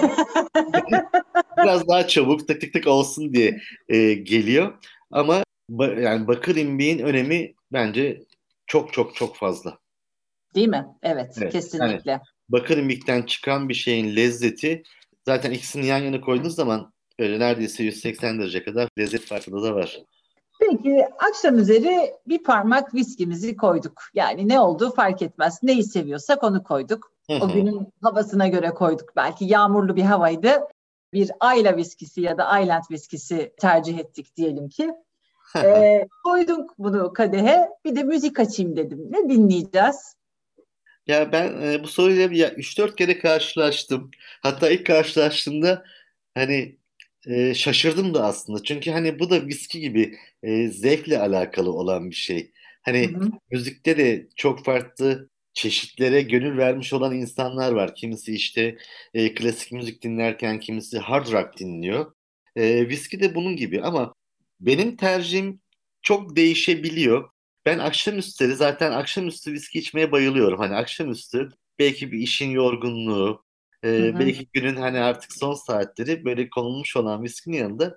Biraz daha çabuk tık tık tık olsun diye e, geliyor. Ama ba, yani bakır imbiğin önemi bence çok çok çok fazla. Değil mi? Evet, evet kesinlikle. Yani bakır imbikten çıkan bir şeyin lezzeti zaten ikisini yan yana koyduğunuz zaman böyle neredeyse 180 derece kadar lezzet farkında da var. Peki akşam üzeri bir parmak viskimizi koyduk. Yani ne olduğu fark etmez. Neyi seviyorsak onu koyduk. O günün havasına göre koyduk. Belki yağmurlu bir havaydı. Bir Ayla viskisi ya da Ayland viskisi tercih ettik diyelim ki. ee, koyduk bunu kadehe. Bir de müzik açayım dedim. Ne dinleyeceğiz? Ya ben e, bu soruyla 3-4 kere karşılaştım. Hatta ilk karşılaştığımda hani e, şaşırdım da aslında. Çünkü hani bu da viski gibi e, zevkle alakalı olan bir şey. Hani hı hı. müzikte de çok farklı çeşitlere gönül vermiş olan insanlar var. Kimisi işte e, klasik müzik dinlerken kimisi hard rock dinliyor. E, viski de bunun gibi ama benim tercihim çok değişebiliyor. Ben akşamüstleri zaten akşamüstü viski içmeye bayılıyorum. Hani akşamüstü belki bir işin yorgunluğu, e, hı. belki günün hani artık son saatleri böyle konulmuş olan viskinin yanında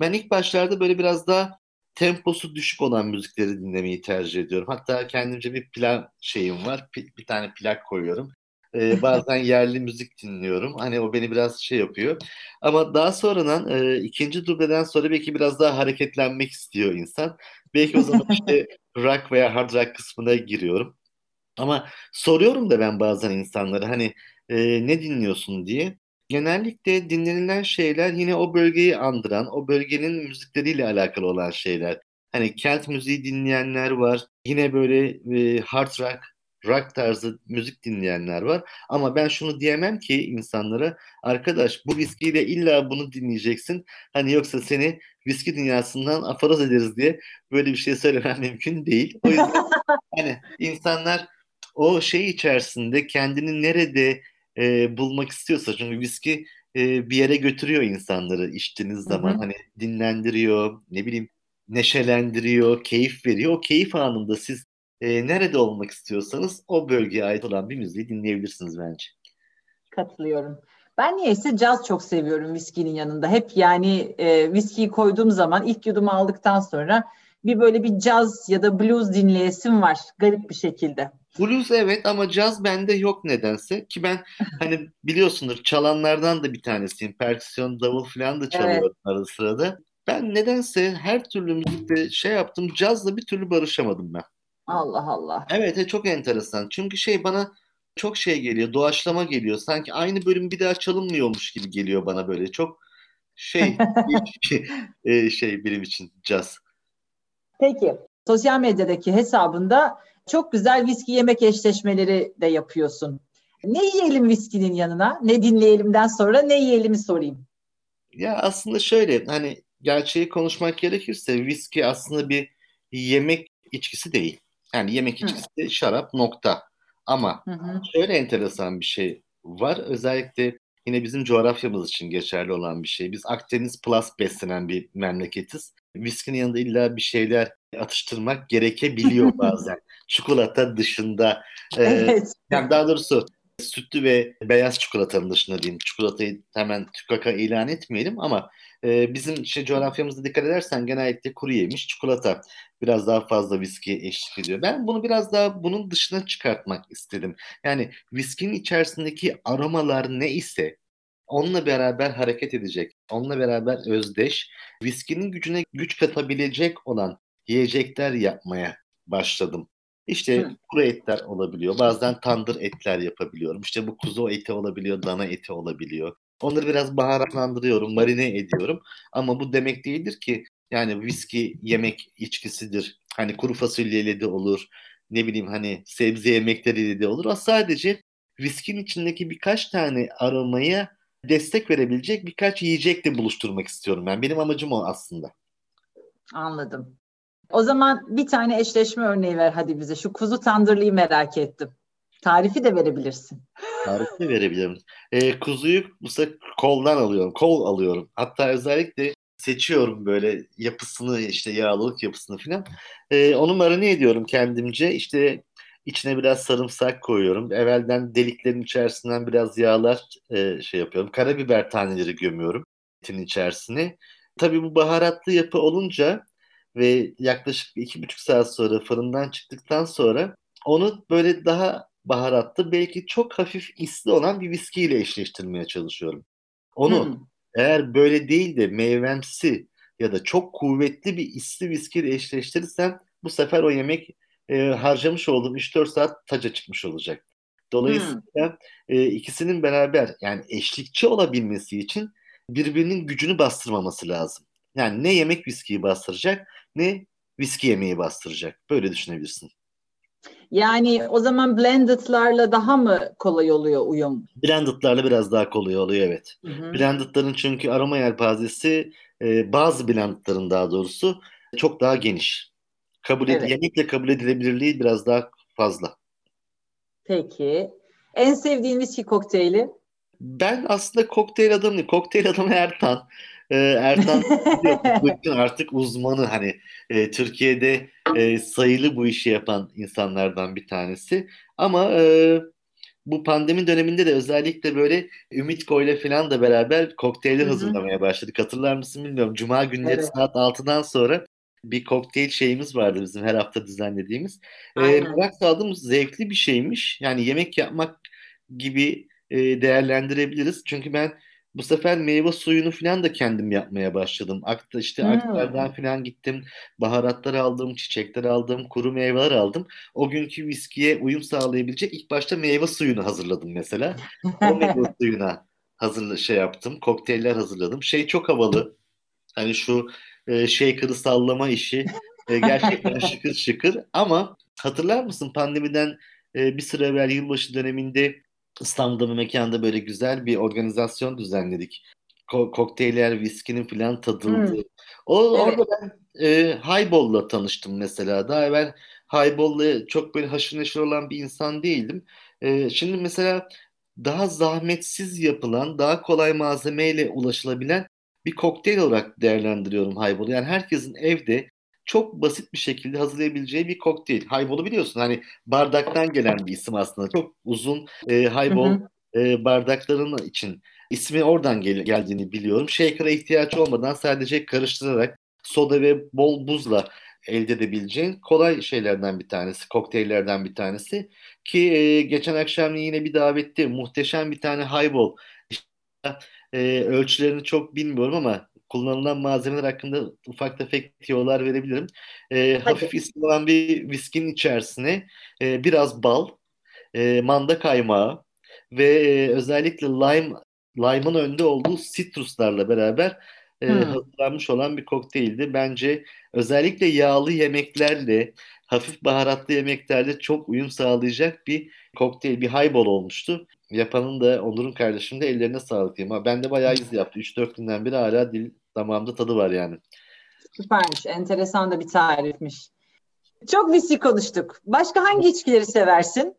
ben ilk başlarda böyle biraz daha temposu düşük olan müzikleri dinlemeyi tercih ediyorum. Hatta kendimce bir plan şeyim var. Bir, bir tane plak koyuyorum. Ee, bazen yerli müzik dinliyorum. Hani o beni biraz şey yapıyor. Ama daha sonradan e, ikinci dubleden sonra belki biraz daha hareketlenmek istiyor insan. Belki o zaman işte rock veya hard rock kısmına giriyorum. Ama soruyorum da ben bazen insanlara hani e, ne dinliyorsun diye. Genellikle dinlenilen şeyler yine o bölgeyi andıran, o bölgenin müzikleriyle alakalı olan şeyler. Hani kent müziği dinleyenler var. Yine böyle e, hard rock, rock tarzı müzik dinleyenler var. Ama ben şunu diyemem ki insanlara arkadaş bu viskiyle illa bunu dinleyeceksin. Hani yoksa seni viski dünyasından aforoz ederiz diye böyle bir şey söylemem mümkün değil. O yüzden hani insanlar o şey içerisinde kendini nerede e, bulmak istiyorsa çünkü viski e, bir yere götürüyor insanları içtiğiniz zaman Hı-hı. hani dinlendiriyor ne bileyim neşelendiriyor keyif veriyor o keyif anında siz e, nerede olmak istiyorsanız o bölgeye ait olan bir müziği dinleyebilirsiniz bence. Katılıyorum. Ben niyeyse caz çok seviyorum viskinin yanında. Hep yani e, viskiyi koyduğum zaman ilk yudumu aldıktan sonra bir böyle bir caz ya da blues dinleyesim var garip bir şekilde. Blues evet ama caz bende yok nedense. Ki ben hani biliyorsundur çalanlardan da bir tanesiyim. Perküsyon, davul falan da çalıyorum evet. arada sırada. Ben nedense her türlü müzikte şey yaptım. Cazla bir türlü barışamadım ben. Allah Allah. Evet e, çok enteresan. Çünkü şey bana çok şey geliyor. Doğaçlama geliyor. Sanki aynı bölüm bir daha çalınmıyormuş gibi geliyor bana böyle. Çok şey e, şey benim için caz. Peki sosyal medyadaki hesabında çok güzel viski yemek eşleşmeleri de yapıyorsun. Ne yiyelim viskinin yanına? Ne dinleyelimden sonra ne yiyelim sorayım. Ya aslında şöyle hani gerçeği konuşmak gerekirse viski aslında bir yemek içkisi değil. Yani yemek içkisi hı. şarap nokta. Ama hı hı. şöyle enteresan bir şey var. Özellikle yine bizim coğrafyamız için geçerli olan bir şey. Biz Akdeniz Plus beslenen bir memleketiz. Viskinin yanında illa bir şeyler atıştırmak gerekebiliyor bazen. Çikolata dışında. E, evet. Yani daha doğrusu sütlü ve beyaz çikolatanın dışında diyeyim. Çikolatayı hemen tükaka ilan etmeyelim ama e, bizim işte coğrafyamızda dikkat edersen genellikle kuru yemiş çikolata biraz daha fazla viski eşlik ediyor. Ben bunu biraz daha bunun dışına çıkartmak istedim. Yani viskinin içerisindeki aromalar ne ise onunla beraber hareket edecek, onunla beraber özdeş, viskinin gücüne güç katabilecek olan yiyecekler yapmaya başladım. İşte Hı. kuru etler olabiliyor. Bazen tandır etler yapabiliyorum. İşte bu kuzu eti olabiliyor, dana eti olabiliyor. Onları biraz baharatlandırıyorum, marine ediyorum. Ama bu demek değildir ki yani viski yemek içkisidir. Hani kuru fasulyeli de olur. ne bileyim hani sebze yemekleri de olur. O sadece viskinin içindeki birkaç tane aromaya destek verebilecek birkaç yiyecekle buluşturmak istiyorum ben. Benim amacım o aslında. Anladım. O zaman bir tane eşleşme örneği ver hadi bize. Şu kuzu tandırlıyı merak ettim. Tarifi de verebilirsin. Tarifi de verebilirim. E, kuzuyu sefer koldan alıyorum. Kol alıyorum. Hatta özellikle seçiyorum böyle yapısını işte yağlılık yapısını falan. E, onu marine ediyorum kendimce. İşte içine biraz sarımsak koyuyorum. Evvelden deliklerin içerisinden biraz yağlar e, şey yapıyorum. Karabiber taneleri gömüyorum etin içerisine. Tabii bu baharatlı yapı olunca ve yaklaşık iki buçuk saat sonra fırından çıktıktan sonra onu böyle daha baharatlı belki çok hafif isli olan bir viskiyle eşleştirmeye çalışıyorum. Onu hmm. eğer böyle değil de meyvemsi ya da çok kuvvetli bir isli viskiyle eşleştirirsem bu sefer o yemek e, harcamış olduğum 3-4 saat taca çıkmış olacak. Dolayısıyla hmm. e, ikisinin beraber yani eşlikçi olabilmesi için birbirinin gücünü bastırmaması lazım. Yani ne yemek viskiyi bastıracak ne viski yemeği bastıracak. Böyle düşünebilirsin. Yani o zaman blended'larla daha mı kolay oluyor uyum? Blended'larla biraz daha kolay oluyor evet. Hı Blended'ların çünkü aroma yelpazesi e, bazı blended'ların daha doğrusu çok daha geniş. Kabul evet. yemekle kabul edilebilirliği biraz daha fazla. Peki. En sevdiğin viski kokteyli? Ben aslında kokteyl adamı Kokteyl adamı Ertan. Ee, Ertan artık uzmanı hani e, Türkiye'de e, sayılı bu işi yapan insanlardan bir tanesi. Ama e, bu pandemi döneminde de özellikle böyle Ümit Koy'la falan da beraber kokteyller hazırlamaya başladık. Hatırlar mısın bilmiyorum. Cuma günleri evet. saat 6'dan sonra bir kokteyl şeyimiz vardı bizim her hafta düzenlediğimiz. Ee, merak saldığımız zevkli bir şeymiş. Yani yemek yapmak gibi e, değerlendirebiliriz. Çünkü ben bu sefer meyve suyunu falan da kendim yapmaya başladım. Akta işte hmm. aktardan falan gittim. Baharatlar aldım, çiçekler aldım, kuru meyveler aldım. O günkü viskiye uyum sağlayabilecek ilk başta meyve suyunu hazırladım mesela. O meyve suyuna hazır şey yaptım. Kokteyller hazırladım. Şey çok havalı. Hani şu e, shaker'ı sallama işi e, gerçekten şıkır şıkır ama hatırlar mısın pandemiden e, bir süre evvel yılbaşı döneminde İstanbul'da bir mekanda böyle güzel bir organizasyon düzenledik. Ko- kokteyller, viskinin falan tadıldı. Hmm. O evet. orada ben e, Highball'la tanıştım mesela. Daha evvel Highball'la çok böyle haşır neşir olan bir insan değildim. E, şimdi mesela daha zahmetsiz yapılan, daha kolay malzemeyle ulaşılabilen bir kokteyl olarak değerlendiriyorum Highball'u. Yani herkesin evde çok basit bir şekilde hazırlayabileceği bir kokteyl. Highball'u biliyorsun hani bardaktan gelen bir isim aslında. Çok uzun e, Highball E, bardakların için ismi oradan gel- geldiğini biliyorum. Shaker'a ihtiyaç olmadan sadece karıştırarak soda ve bol buzla elde edebileceğin kolay şeylerden bir tanesi, kokteyllerden bir tanesi. Ki e, geçen akşam yine bir davette muhteşem bir tane highball. İşte, e, ölçülerini çok bilmiyorum ama kullanılan malzemeler hakkında ufak tefek tiyolar verebilirim. E, hafif isim olan bir viskinin içerisine e, biraz bal, e, manda kaymağı ve e, özellikle lime lime'ın önde olduğu sitruslarla beraber e, hmm. hazırlanmış olan bir kokteyldi. Bence özellikle yağlı yemeklerle, hafif baharatlı yemeklerle çok uyum sağlayacak bir kokteyl, bir highball olmuştu. Yapanın da Onur'un kardeşim de ellerine sağlık diyeyim. Ben de bayağı iz yaptı. 3-4 günden beri hala dil damağımda tadı var yani. Süpermiş. Enteresan da bir tarifmiş. Çok viski konuştuk. Başka hangi içkileri seversin?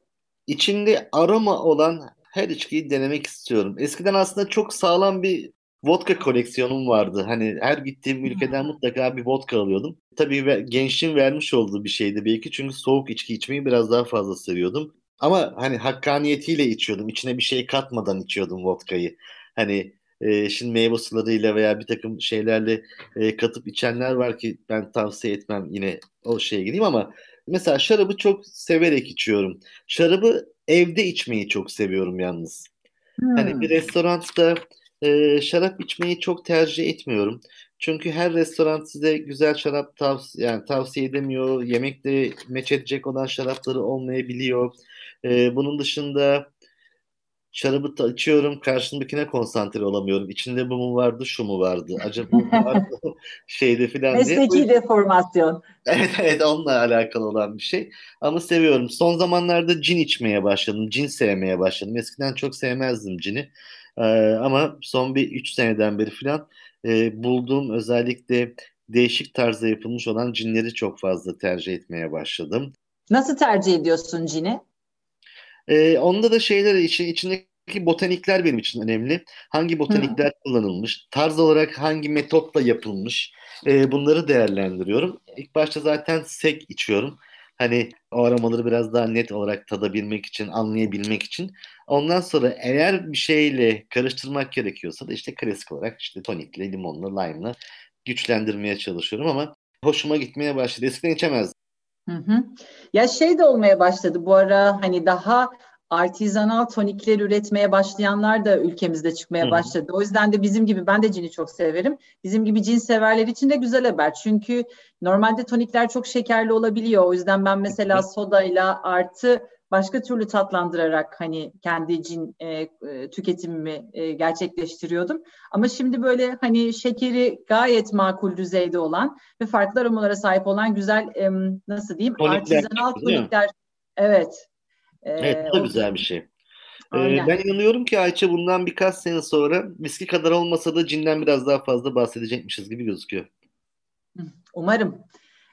İçinde aroma olan her içkiyi denemek istiyorum. Eskiden aslında çok sağlam bir vodka koleksiyonum vardı. Hani her gittiğim ülkeden mutlaka bir vodka alıyordum. Tabii gençliğin vermiş olduğu bir şeydi belki çünkü soğuk içki içmeyi biraz daha fazla seviyordum. Ama hani hakkaniyetiyle içiyordum. İçine bir şey katmadan içiyordum vodkayı. Hani e, şimdi meyve sularıyla veya bir takım şeylerle e, katıp içenler var ki ben tavsiye etmem yine o şeye gideyim ama mesela şarabı çok severek içiyorum. Şarabı evde içmeyi çok seviyorum yalnız. Hmm. Hani bir restoranda e, şarap içmeyi çok tercih etmiyorum. Çünkü her restoran size güzel şarap tavsiye, yani tavsiye edemiyor. Yemekte meç edecek olan şarapları olmayabiliyor. E, bunun dışında şarabı da içiyorum karşımdakine konsantre olamıyorum. İçinde bu mu vardı şu mu vardı acaba vardı şeyde filan diye. Mesleki deformasyon. Evet evet onunla alakalı olan bir şey. Ama seviyorum. Son zamanlarda cin içmeye başladım. Cin sevmeye başladım. Eskiden çok sevmezdim cini. Ee, ama son bir 3 seneden beri filan e, bulduğum özellikle değişik tarzda yapılmış olan cinleri çok fazla tercih etmeye başladım. Nasıl tercih ediyorsun cini? Ee, onda da şeyler için içindeki botanikler benim için önemli. Hangi botanikler Hı. kullanılmış, tarz olarak hangi metotla yapılmış e, bunları değerlendiriyorum. İlk başta zaten sek içiyorum. Hani o aromaları biraz daha net olarak tadabilmek için, anlayabilmek için. Ondan sonra eğer bir şeyle karıştırmak gerekiyorsa da işte klasik olarak işte tonikle, limonla, lime'la güçlendirmeye çalışıyorum ama hoşuma gitmeye başladı. Eskiden içemezdim. Hı hı. Ya şey de olmaya başladı bu ara hani daha artizanal tonikler üretmeye başlayanlar da ülkemizde çıkmaya Hı. başladı. O yüzden de bizim gibi ben de cini çok severim. Bizim gibi cin severler için de güzel haber. Çünkü normalde tonikler çok şekerli olabiliyor. O yüzden ben mesela sodayla artı başka türlü tatlandırarak hani kendi cin e, e, tüketimimi e, gerçekleştiriyordum. Ama şimdi böyle hani şekeri gayet makul düzeyde olan ve farklı aromalara sahip olan güzel e, nasıl diyeyim tonikler, artizanal tonikler. Evet. E, evet bu da güzel bir şey. Ee, Aynen. Ben inanıyorum ki Ayça bundan birkaç sene sonra viski kadar olmasa da cinden biraz daha fazla bahsedecekmişiz gibi gözüküyor. Umarım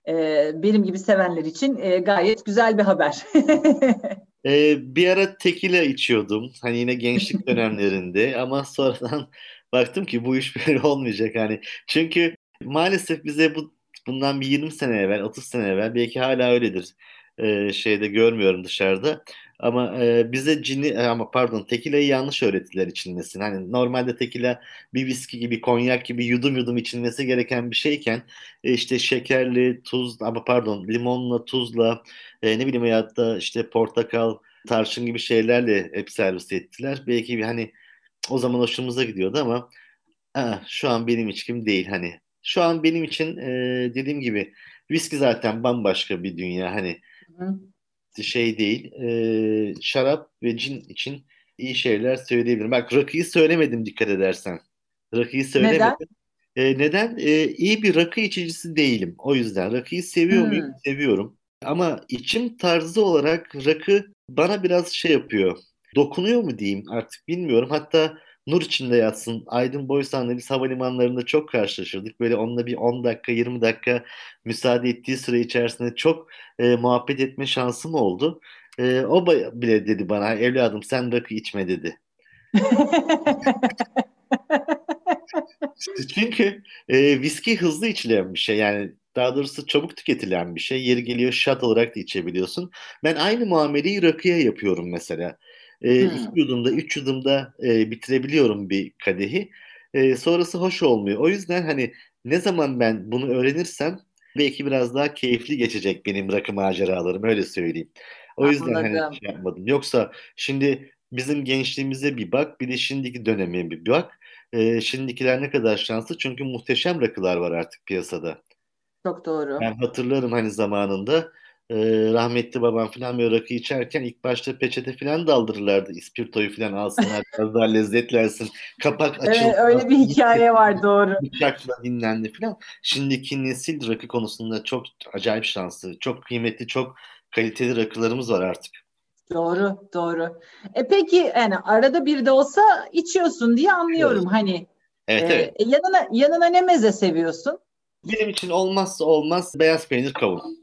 e, benim gibi sevenler için e, gayet güzel bir haber. e, bir ara tekile içiyordum. Hani yine gençlik dönemlerinde ama sonradan baktım ki bu iş böyle olmayacak. Hani çünkü maalesef bize bu bundan bir 20 sene evvel, 30 sene evvel belki hala öyledir. E, şeyde görmüyorum dışarıda. Ama e, bize cini e, ama pardon tekilayı yanlış öğrettiler içilmesini. Hani normalde tekila bir viski gibi konyak gibi yudum yudum içilmesi gereken bir şeyken e, işte şekerli, tuz ama pardon limonla, tuzla e, ne bileyim ya da işte portakal, tarçın gibi şeylerle hep servis ettiler. Belki bir hani o zaman hoşumuza gidiyordu ama ha, şu an benim içkim değil hani. Şu an benim için e, dediğim gibi viski zaten bambaşka bir dünya hani. Hı şey değil. E, şarap ve cin için iyi şeyler söyleyebilirim. Bak rakıyı söylemedim dikkat edersen. Rakıyı söylemedim. Neden? E, neden? E, iyi bir rakı içicisi değilim. O yüzden rakıyı seviyor hmm. muyum? Seviyorum. Ama içim tarzı olarak rakı bana biraz şey yapıyor. Dokunuyor mu diyeyim artık bilmiyorum. Hatta nur içinde yatsın. Aydın Boysan'la biz havalimanlarında çok karşılaşırdık. Böyle onunla bir 10 dakika 20 dakika müsaade ettiği süre içerisinde çok e, muhabbet etme şansım oldu. E, o bile dedi bana evladım sen rakı içme dedi. Çünkü e, viski hızlı içilen bir şey. Yani daha doğrusu çabuk tüketilen bir şey. Yeri geliyor shot olarak da içebiliyorsun. Ben aynı muameleyi rakıya yapıyorum mesela. E, hmm. iki yudumda, üç yudumda e, bitirebiliyorum bir kadehi. E, sonrası hoş olmuyor. O yüzden hani ne zaman ben bunu öğrenirsem belki biraz daha keyifli geçecek benim rakı maceralarım öyle söyleyeyim. O yüzden hani şey yapmadım. Yoksa şimdi bizim gençliğimize bir bak, bir de şimdiki döneme bir bak. E, şimdikiler ne kadar şanslı çünkü muhteşem rakılar var artık piyasada. Çok doğru. Ben hatırlarım hani zamanında e, rahmetli babam falan böyle rakı içerken ilk başta peçete falan daldırırlardı. İspirtoyu falan alsınlar biraz daha lezzetlensin. Kapak açıldı. Evet, öyle bir hikaye var doğru. Bıçakla dinlendi falan. Şimdiki nesil rakı konusunda çok acayip şanslı. Çok kıymetli, çok kaliteli rakılarımız var artık. Doğru, doğru. E peki yani arada bir de olsa içiyorsun diye anlıyorum evet. hani. Evet, e, evet. Yanına yanına ne meze seviyorsun? Benim için olmazsa olmaz beyaz peynir kavun.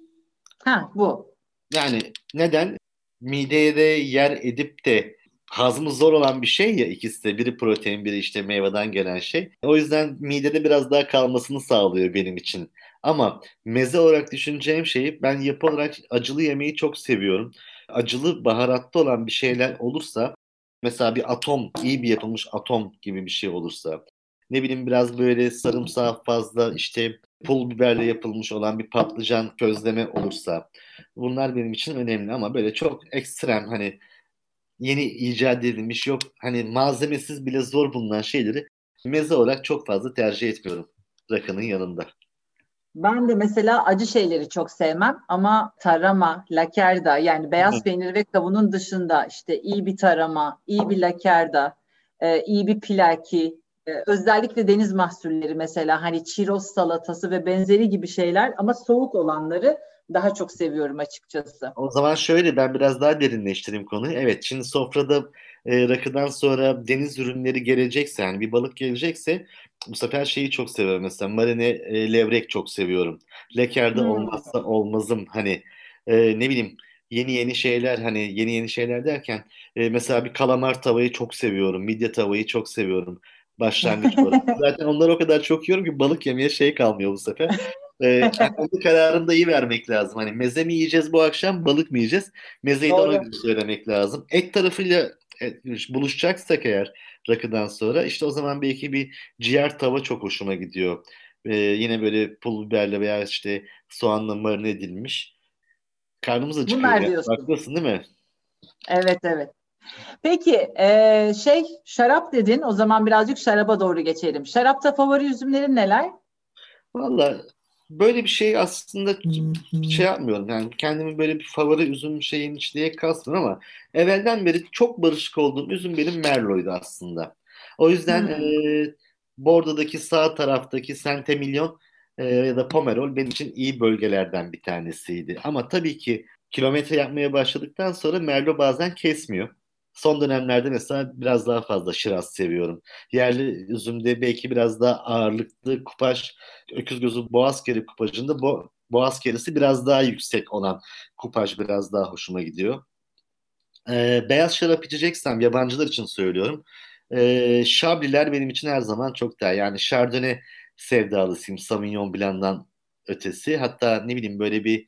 Ha bu. Yani neden? Mideye de yer edip de hazmı zor olan bir şey ya ikisi de. Biri protein, biri işte meyveden gelen şey. O yüzden midede biraz daha kalmasını sağlıyor benim için. Ama meze olarak düşüneceğim şeyi ben yapı olarak acılı yemeği çok seviyorum. Acılı baharatlı olan bir şeyler olursa mesela bir atom, iyi bir yapılmış atom gibi bir şey olursa ne bileyim biraz böyle sarımsağı fazla işte pul biberle yapılmış olan bir patlıcan közleme olursa bunlar benim için önemli ama böyle çok ekstrem hani yeni icat edilmiş yok hani malzemesiz bile zor bulunan şeyleri meze olarak çok fazla tercih etmiyorum rakının yanında. Ben de mesela acı şeyleri çok sevmem ama tarama, lakerda yani beyaz peynir ve kavunun dışında işte iyi bir tarama, iyi bir lakerda, e, iyi bir pilaki, özellikle deniz mahsulleri mesela hani çiroz salatası ve benzeri gibi şeyler ama soğuk olanları daha çok seviyorum açıkçası. O zaman şöyle ben biraz daha derinleştireyim konuyu. Evet şimdi sofrada e, rakıdan sonra deniz ürünleri gelecekse yani bir balık gelecekse bu sefer şeyi çok seviyorum. Mesela marine e, levrek çok seviyorum. Lekerde hmm. olmazsa olmazım hani e, ne bileyim yeni yeni şeyler hani yeni yeni şeyler derken e, mesela bir kalamar tavayı çok seviyorum. Midye tavayı çok seviyorum. Başlangıç olarak. Zaten onları o kadar çok yiyorum ki balık yemeye şey kalmıyor bu sefer. Ee, yani kararını da iyi vermek lazım. Hani meze mi yiyeceğiz bu akşam, balık mı yiyeceğiz? Mezeyi Doğru. de ona göre söylemek lazım. Et tarafıyla buluşacaksak eğer rakıdan sonra işte o zaman belki bir ciğer tava çok hoşuma gidiyor. Ee, yine böyle pul biberle veya işte soğanla marine edilmiş. Karnımız acıkıyor. Bunlar diyorsun. Haklısın değil mi? Evet evet. Peki e, şey şarap dedin o zaman birazcık şaraba doğru geçelim. Şarapta favori üzümlerin neler? Valla böyle bir şey aslında şey yapmıyorum. Yani kendimi böyle bir favori üzüm şeyin iç diye kasmıyorum ama evvelden beri çok barışık olduğum üzüm benim Merlot'ydu aslında. O yüzden e, Bordo'daki sağ taraftaki Centemillion e, ya da Pomerol benim için iyi bölgelerden bir tanesiydi. Ama tabii ki kilometre yapmaya başladıktan sonra Merlot bazen kesmiyor. Son dönemlerde mesela biraz daha fazla şiraz seviyorum. Yerli üzümde belki biraz daha ağırlıklı kupaj, öküz gözü boğaz keri kupajında bo boğaz kerisi biraz daha yüksek olan kupaj biraz daha hoşuma gidiyor. Ee, beyaz şarap içeceksem yabancılar için söylüyorum. Ee, Şabliler benim için her zaman çok değerli. Yani Chardonnay sevdalısıyım Sauvignon Blanc'dan ötesi. Hatta ne bileyim böyle bir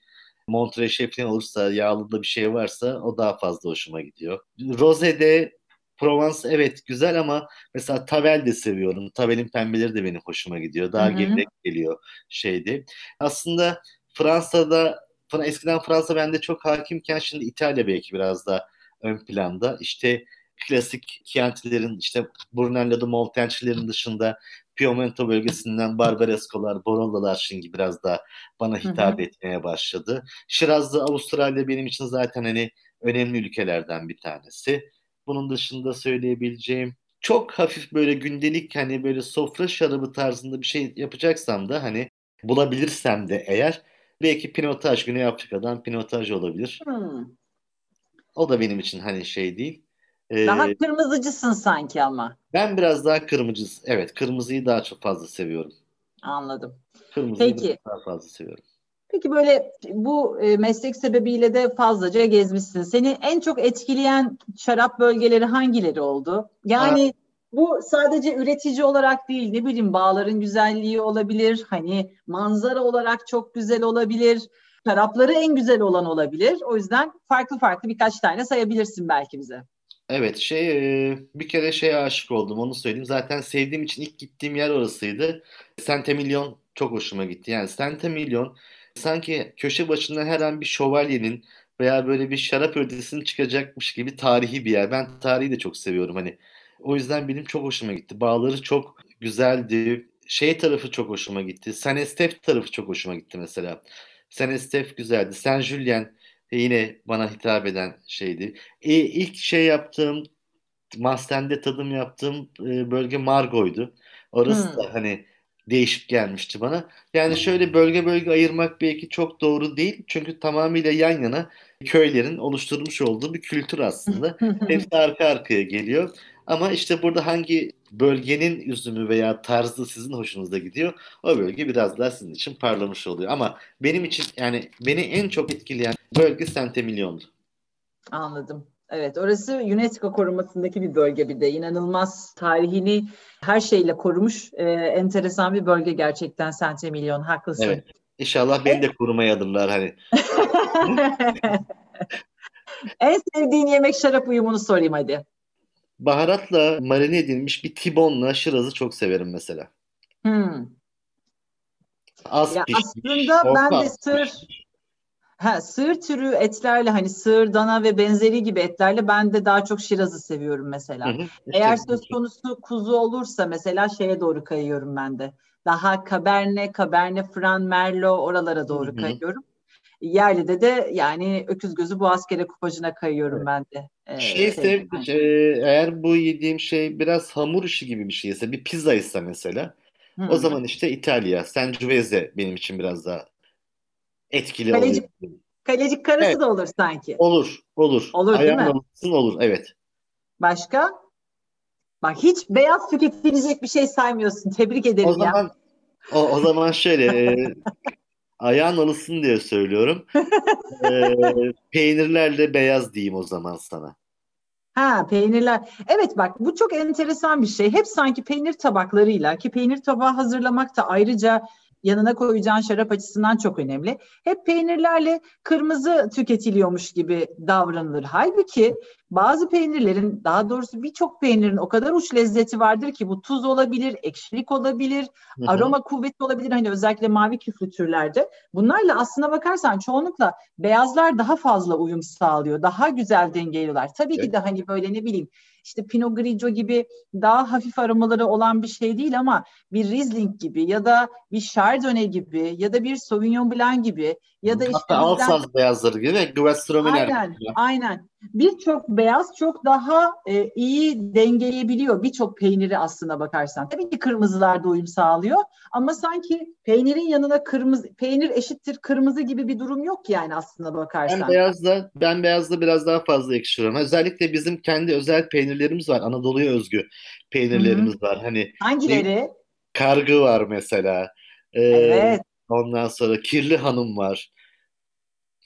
Montreux falan olursa yağlı da bir şey varsa o daha fazla hoşuma gidiyor. Rose'de Provence evet güzel ama mesela Tavel de seviyorum. Tavel'in pembeleri de benim hoşuma gidiyor. Daha gevrek geliyor şeydi. Aslında Fransa'da eskiden Fransa bende çok hakimken şimdi İtalya belki biraz daha ön planda. İşte klasik Chianti'lerin işte Brunello de Montenchi'lerin dışında Piemonte bölgesinden Barbaresco'lar, Barollalar şimdi biraz da bana hitap hı hı. etmeye başladı. Şirazlı Avustralya benim için zaten hani önemli ülkelerden bir tanesi. Bunun dışında söyleyebileceğim çok hafif böyle gündelik hani böyle sofra şarabı tarzında bir şey yapacaksam da hani bulabilirsem de eğer belki pinotaj Güney Afrika'dan pinotaj olabilir. Hmm. O da benim için hani şey değil. Ee, daha kırmızıcısın sanki ama. Ben biraz daha kırmızı. Evet kırmızıyı daha çok fazla seviyorum. Anladım. Kırmızıyı Peki. daha fazla seviyorum. Peki böyle bu e, meslek sebebiyle de fazlaca gezmişsin. Seni en çok etkileyen şarap bölgeleri hangileri oldu? Yani ha. bu sadece üretici olarak değil ne bileyim bağların güzelliği olabilir. Hani manzara olarak çok güzel olabilir. Şarapları en güzel olan olabilir. O yüzden farklı farklı birkaç tane sayabilirsin belki bize. Evet şey bir kere şeye aşık oldum onu söyleyeyim. Zaten sevdiğim için ilk gittiğim yer orasıydı. Centemillion çok hoşuma gitti. Yani Centemillion sanki köşe başında her an bir şövalyenin veya böyle bir şarap ördesinin çıkacakmış gibi tarihi bir yer. Ben tarihi de çok seviyorum hani. O yüzden benim çok hoşuma gitti. Bağları çok güzeldi. Şey tarafı çok hoşuma gitti. Saint Estef tarafı çok hoşuma gitti mesela. Saint Estef güzeldi. Saint Julien yine bana hitap eden şeydi. E, ilk şey yaptığım Masten'de tadım yaptığım e, bölge Margo'ydu. Orası hmm. da hani değişik gelmişti bana. Yani şöyle bölge bölge ayırmak belki çok doğru değil. Çünkü tamamıyla yan yana köylerin oluşturmuş olduğu bir kültür aslında. Hepsi arka arkaya geliyor. Ama işte burada hangi bölgenin üzümü veya tarzı sizin hoşunuza gidiyor o bölge biraz daha sizin için parlamış oluyor. Ama benim için yani beni en çok etkileyen bölge Centemilyon'du. Anladım. Evet orası UNESCO korumasındaki bir bölge bir de inanılmaz tarihini her şeyle korumuş e, enteresan bir bölge gerçekten Centemilyon haklısın. Evet. İnşallah beni de korumaya adımlar hani. en sevdiğin yemek şarap uyumunu sorayım hadi baharatla marine edilmiş bir tibonla şirazı çok severim mesela. Hmm. Az ya pişmiş. Aslında ben de sır ha, sığır türü etlerle hani sığır, dana ve benzeri gibi etlerle ben de daha çok şirazı seviyorum mesela. Hı hı, Eğer söz konusu kuzu olursa mesela şeye doğru kayıyorum ben de. daha Cabernet, Cabernet Franc, Merlot oralara doğru Hı-hı. kayıyorum. Yerlide de yani öküz gözü bu askere kupacına kayıyorum ben de. Ee, Şeyse e, eğer bu yediğim şey biraz hamur işi gibi bir şeyse bir pizza ise mesela Hı. o zaman işte İtalya, Sangiovese benim için biraz daha etkili Kalecik, oluyor. Kalecik karısı evet. da olur sanki. Olur, olur. Olur Ayağın değil mi? olur, evet. Başka? Bak hiç beyaz tüketilecek bir şey saymıyorsun. Tebrik ederim o zaman, ya. O, o zaman şöyle e, ayağın alışsın diye söylüyorum. e, peynirlerle beyaz diyeyim o zaman sana. Ha peynirler. Evet bak bu çok enteresan bir şey. Hep sanki peynir tabaklarıyla ki peynir tabağı hazırlamak da ayrıca yanına koyacağın şarap açısından çok önemli. Hep peynirlerle kırmızı tüketiliyormuş gibi davranılır. Halbuki bazı peynirlerin daha doğrusu birçok peynirin o kadar uç lezzeti vardır ki bu tuz olabilir, ekşilik olabilir, Hı-hı. aroma kuvvetli olabilir. Hani özellikle mavi küflü türlerde. Bunlarla aslına bakarsan çoğunlukla beyazlar daha fazla uyum sağlıyor. Daha güzel dengeliyorlar. Tabii evet. ki de hani böyle ne bileyim işte Pinot Grigio gibi daha hafif aromaları olan bir şey değil ama bir Riesling gibi ya da bir Chardonnay gibi ya da bir Sauvignon Blanc gibi ya da işte Hatta Alsaz beyazları gibi Gewürztraminer. Aynen, aynen. Birçok beyaz çok daha e, iyi dengeleyebiliyor birçok peyniri aslına bakarsan. Tabii ki kırmızılar da uyum sağlıyor ama sanki peynirin yanına kırmızı peynir eşittir kırmızı gibi bir durum yok yani aslına bakarsan. Ben beyazda ben beyazda biraz daha fazla yakışıyorum. Özellikle bizim kendi özel peynirlerimiz var. Anadolu'ya özgü peynirlerimiz Hı-hı. var. Hani hangileri? Kargı var mesela. Ee, evet. Ondan sonra Kirli Hanım var.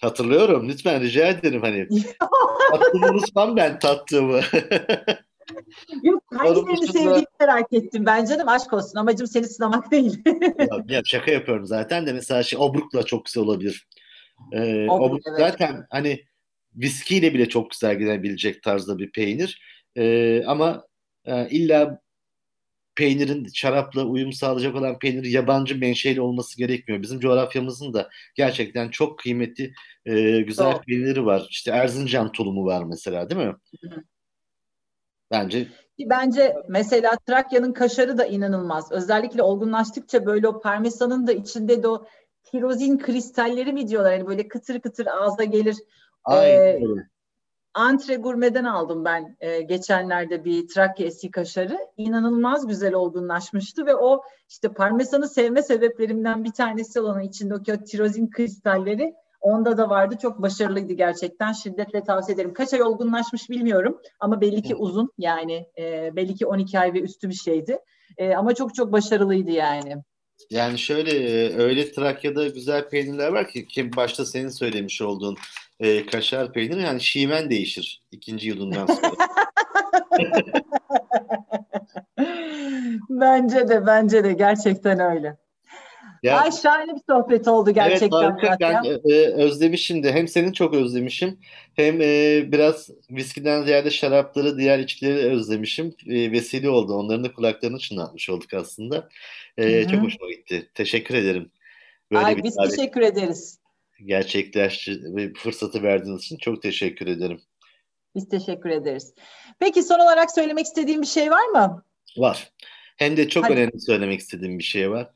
Hatırlıyorum. Lütfen rica ederim hani. Tattığımı unutmam ben tattığımı. Yok hangilerini sevdiğini merak ettim. Ben canım aşk olsun. Amacım seni sınamak değil. ya, ya, şaka yapıyorum zaten de mesela şey Obruk'la çok güzel olabilir. Ee, Obruk, Obruk evet. zaten hani viskiyle bile çok güzel gidebilecek tarzda bir peynir. Ee, ama e, illa peynirin şarapla uyum sağlayacak olan peynir yabancı menşeli olması gerekmiyor. Bizim coğrafyamızın da gerçekten çok kıymetli e, güzel Doğru. peyniri var. İşte Erzincan tulumu var mesela değil mi? Bence Bence mesela Trakya'nın kaşarı da inanılmaz. Özellikle olgunlaştıkça böyle o parmesanın da içinde de o tirozin kristalleri mi diyorlar? Yani böyle kıtır kıtır ağza gelir. Aynen. Ee, Antre Gurme'den aldım ben e, geçenlerde bir Trakya eski kaşarı. İnanılmaz güzel olgunlaşmıştı ve o işte parmesanı sevme sebeplerimden bir tanesi olan içindeki o tirozin kristalleri onda da vardı. Çok başarılıydı gerçekten. Şiddetle tavsiye ederim. Kaç ay olgunlaşmış bilmiyorum ama belli ki uzun yani e, belli ki 12 ay ve üstü bir şeydi. E, ama çok çok başarılıydı yani. Yani şöyle e, öyle Trakya'da güzel peynirler var ki ki başta senin söylemiş olduğun e, kaşar peyniri yani şiven değişir ikinci yudumdan sonra. bence de bence de gerçekten öyle. Ya, Ay şahane bir sohbet oldu gerçekten. Evet harika. Ben e, özlemişim de hem seni çok özlemişim hem e, biraz viskiden ziyade şarapları diğer içkileri özlemişim. E, vesile oldu. Onların da kulaklarını çınlatmış olduk aslında. E, çok hoşuma gitti. Teşekkür ederim. Böyle Ay biz teşekkür ederiz gerçekleşti ve fırsatı verdiğiniz için çok teşekkür ederim. Biz teşekkür ederiz. Peki son olarak söylemek istediğim bir şey var mı? Var. Hem de çok Hadi. önemli söylemek istediğim bir şey var.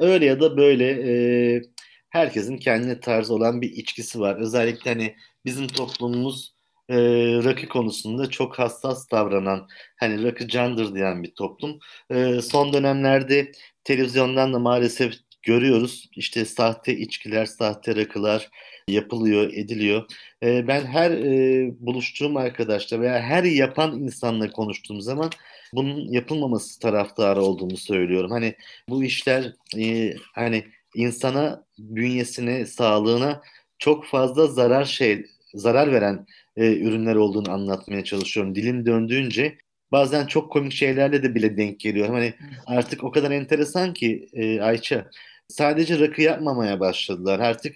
Öyle ya da böyle e, herkesin kendine tarzı olan bir içkisi var. Özellikle hani bizim toplumumuz e, rakı konusunda çok hassas davranan, hani rakı candır diyen bir toplum. E, son dönemlerde televizyondan da maalesef görüyoruz. İşte sahte içkiler, sahte rakılar yapılıyor, ediliyor. E, ben her e, buluştuğum arkadaşla veya her yapan insanla konuştuğum zaman bunun yapılmaması taraftarı olduğunu söylüyorum. Hani bu işler e, hani insana, bünyesine, sağlığına çok fazla zarar şey zarar veren e, ürünler olduğunu anlatmaya çalışıyorum. Dilim döndüğünce bazen çok komik şeylerle de bile denk geliyorum. Hani artık o kadar enteresan ki e, Ayça sadece rakı yapmamaya başladılar. Artık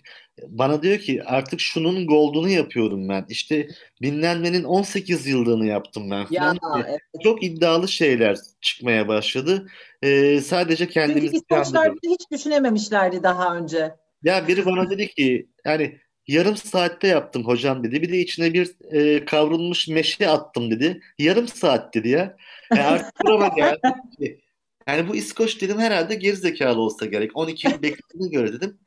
bana diyor ki artık şunun gold'unu yapıyorum ben. İşte binlenmenin 18 yıllığını yaptım ben falan. Ya, evet. Çok iddialı şeyler çıkmaya başladı. Ee, sadece kendimizi Çünkü İskoçlar hiç düşünememişlerdi daha önce. Ya biri bana dedi ki yani yarım saatte yaptım hocam dedi. Bir de içine bir e, kavrulmuş meşe attım dedi. Yarım saat dedi ya. Yani artık geldi. Yani bu İskoç dedim herhalde gerizekalı olsa gerek. 12 yıl beklediğine göre dedim.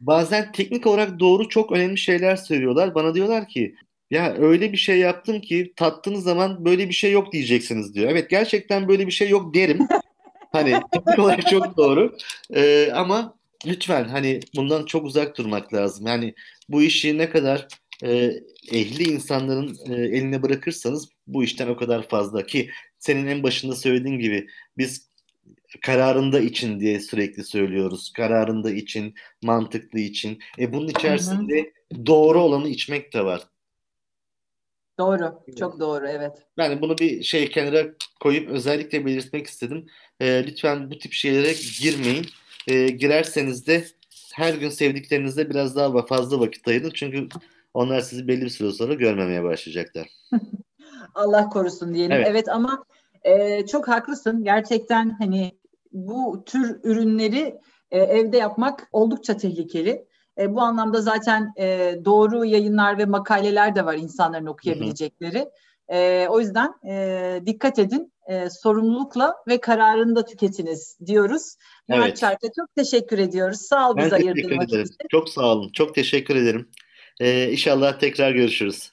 Bazen teknik olarak doğru çok önemli şeyler söylüyorlar. Bana diyorlar ki ya öyle bir şey yaptım ki tattığınız zaman böyle bir şey yok diyeceksiniz diyor. Evet gerçekten böyle bir şey yok derim. hani teknik olarak çok doğru. Ee, ama lütfen hani bundan çok uzak durmak lazım. Yani bu işi ne kadar e, ehli insanların e, eline bırakırsanız bu işten o kadar fazla ki senin en başında söylediğin gibi biz kararında için diye sürekli söylüyoruz. Kararında için, mantıklı için. E bunun içerisinde hı hı. doğru olanı içmek de var. Doğru. Çok doğru. Evet. Yani bunu bir şey kenara koyup özellikle belirtmek istedim. E, lütfen bu tip şeylere girmeyin. E, girerseniz de her gün sevdiklerinizle biraz daha fazla vakit ayırın. Çünkü onlar sizi belli bir süre sonra görmemeye başlayacaklar. Allah korusun diyelim. Evet, evet ama e, çok haklısın. Gerçekten hani bu tür ürünleri e, evde yapmak oldukça tehlikeli. E, bu anlamda zaten e, doğru yayınlar ve makaleler de var insanların okuyabilecekleri. E, o yüzden e, dikkat edin, e, sorumlulukla ve kararında tüketiniz diyoruz. Murat evet. Çark'a çok teşekkür ediyoruz. Sağ ol ben bize ayırdığın Çok sağ olun. Çok teşekkür ederim. Ee, inşallah tekrar görüşürüz.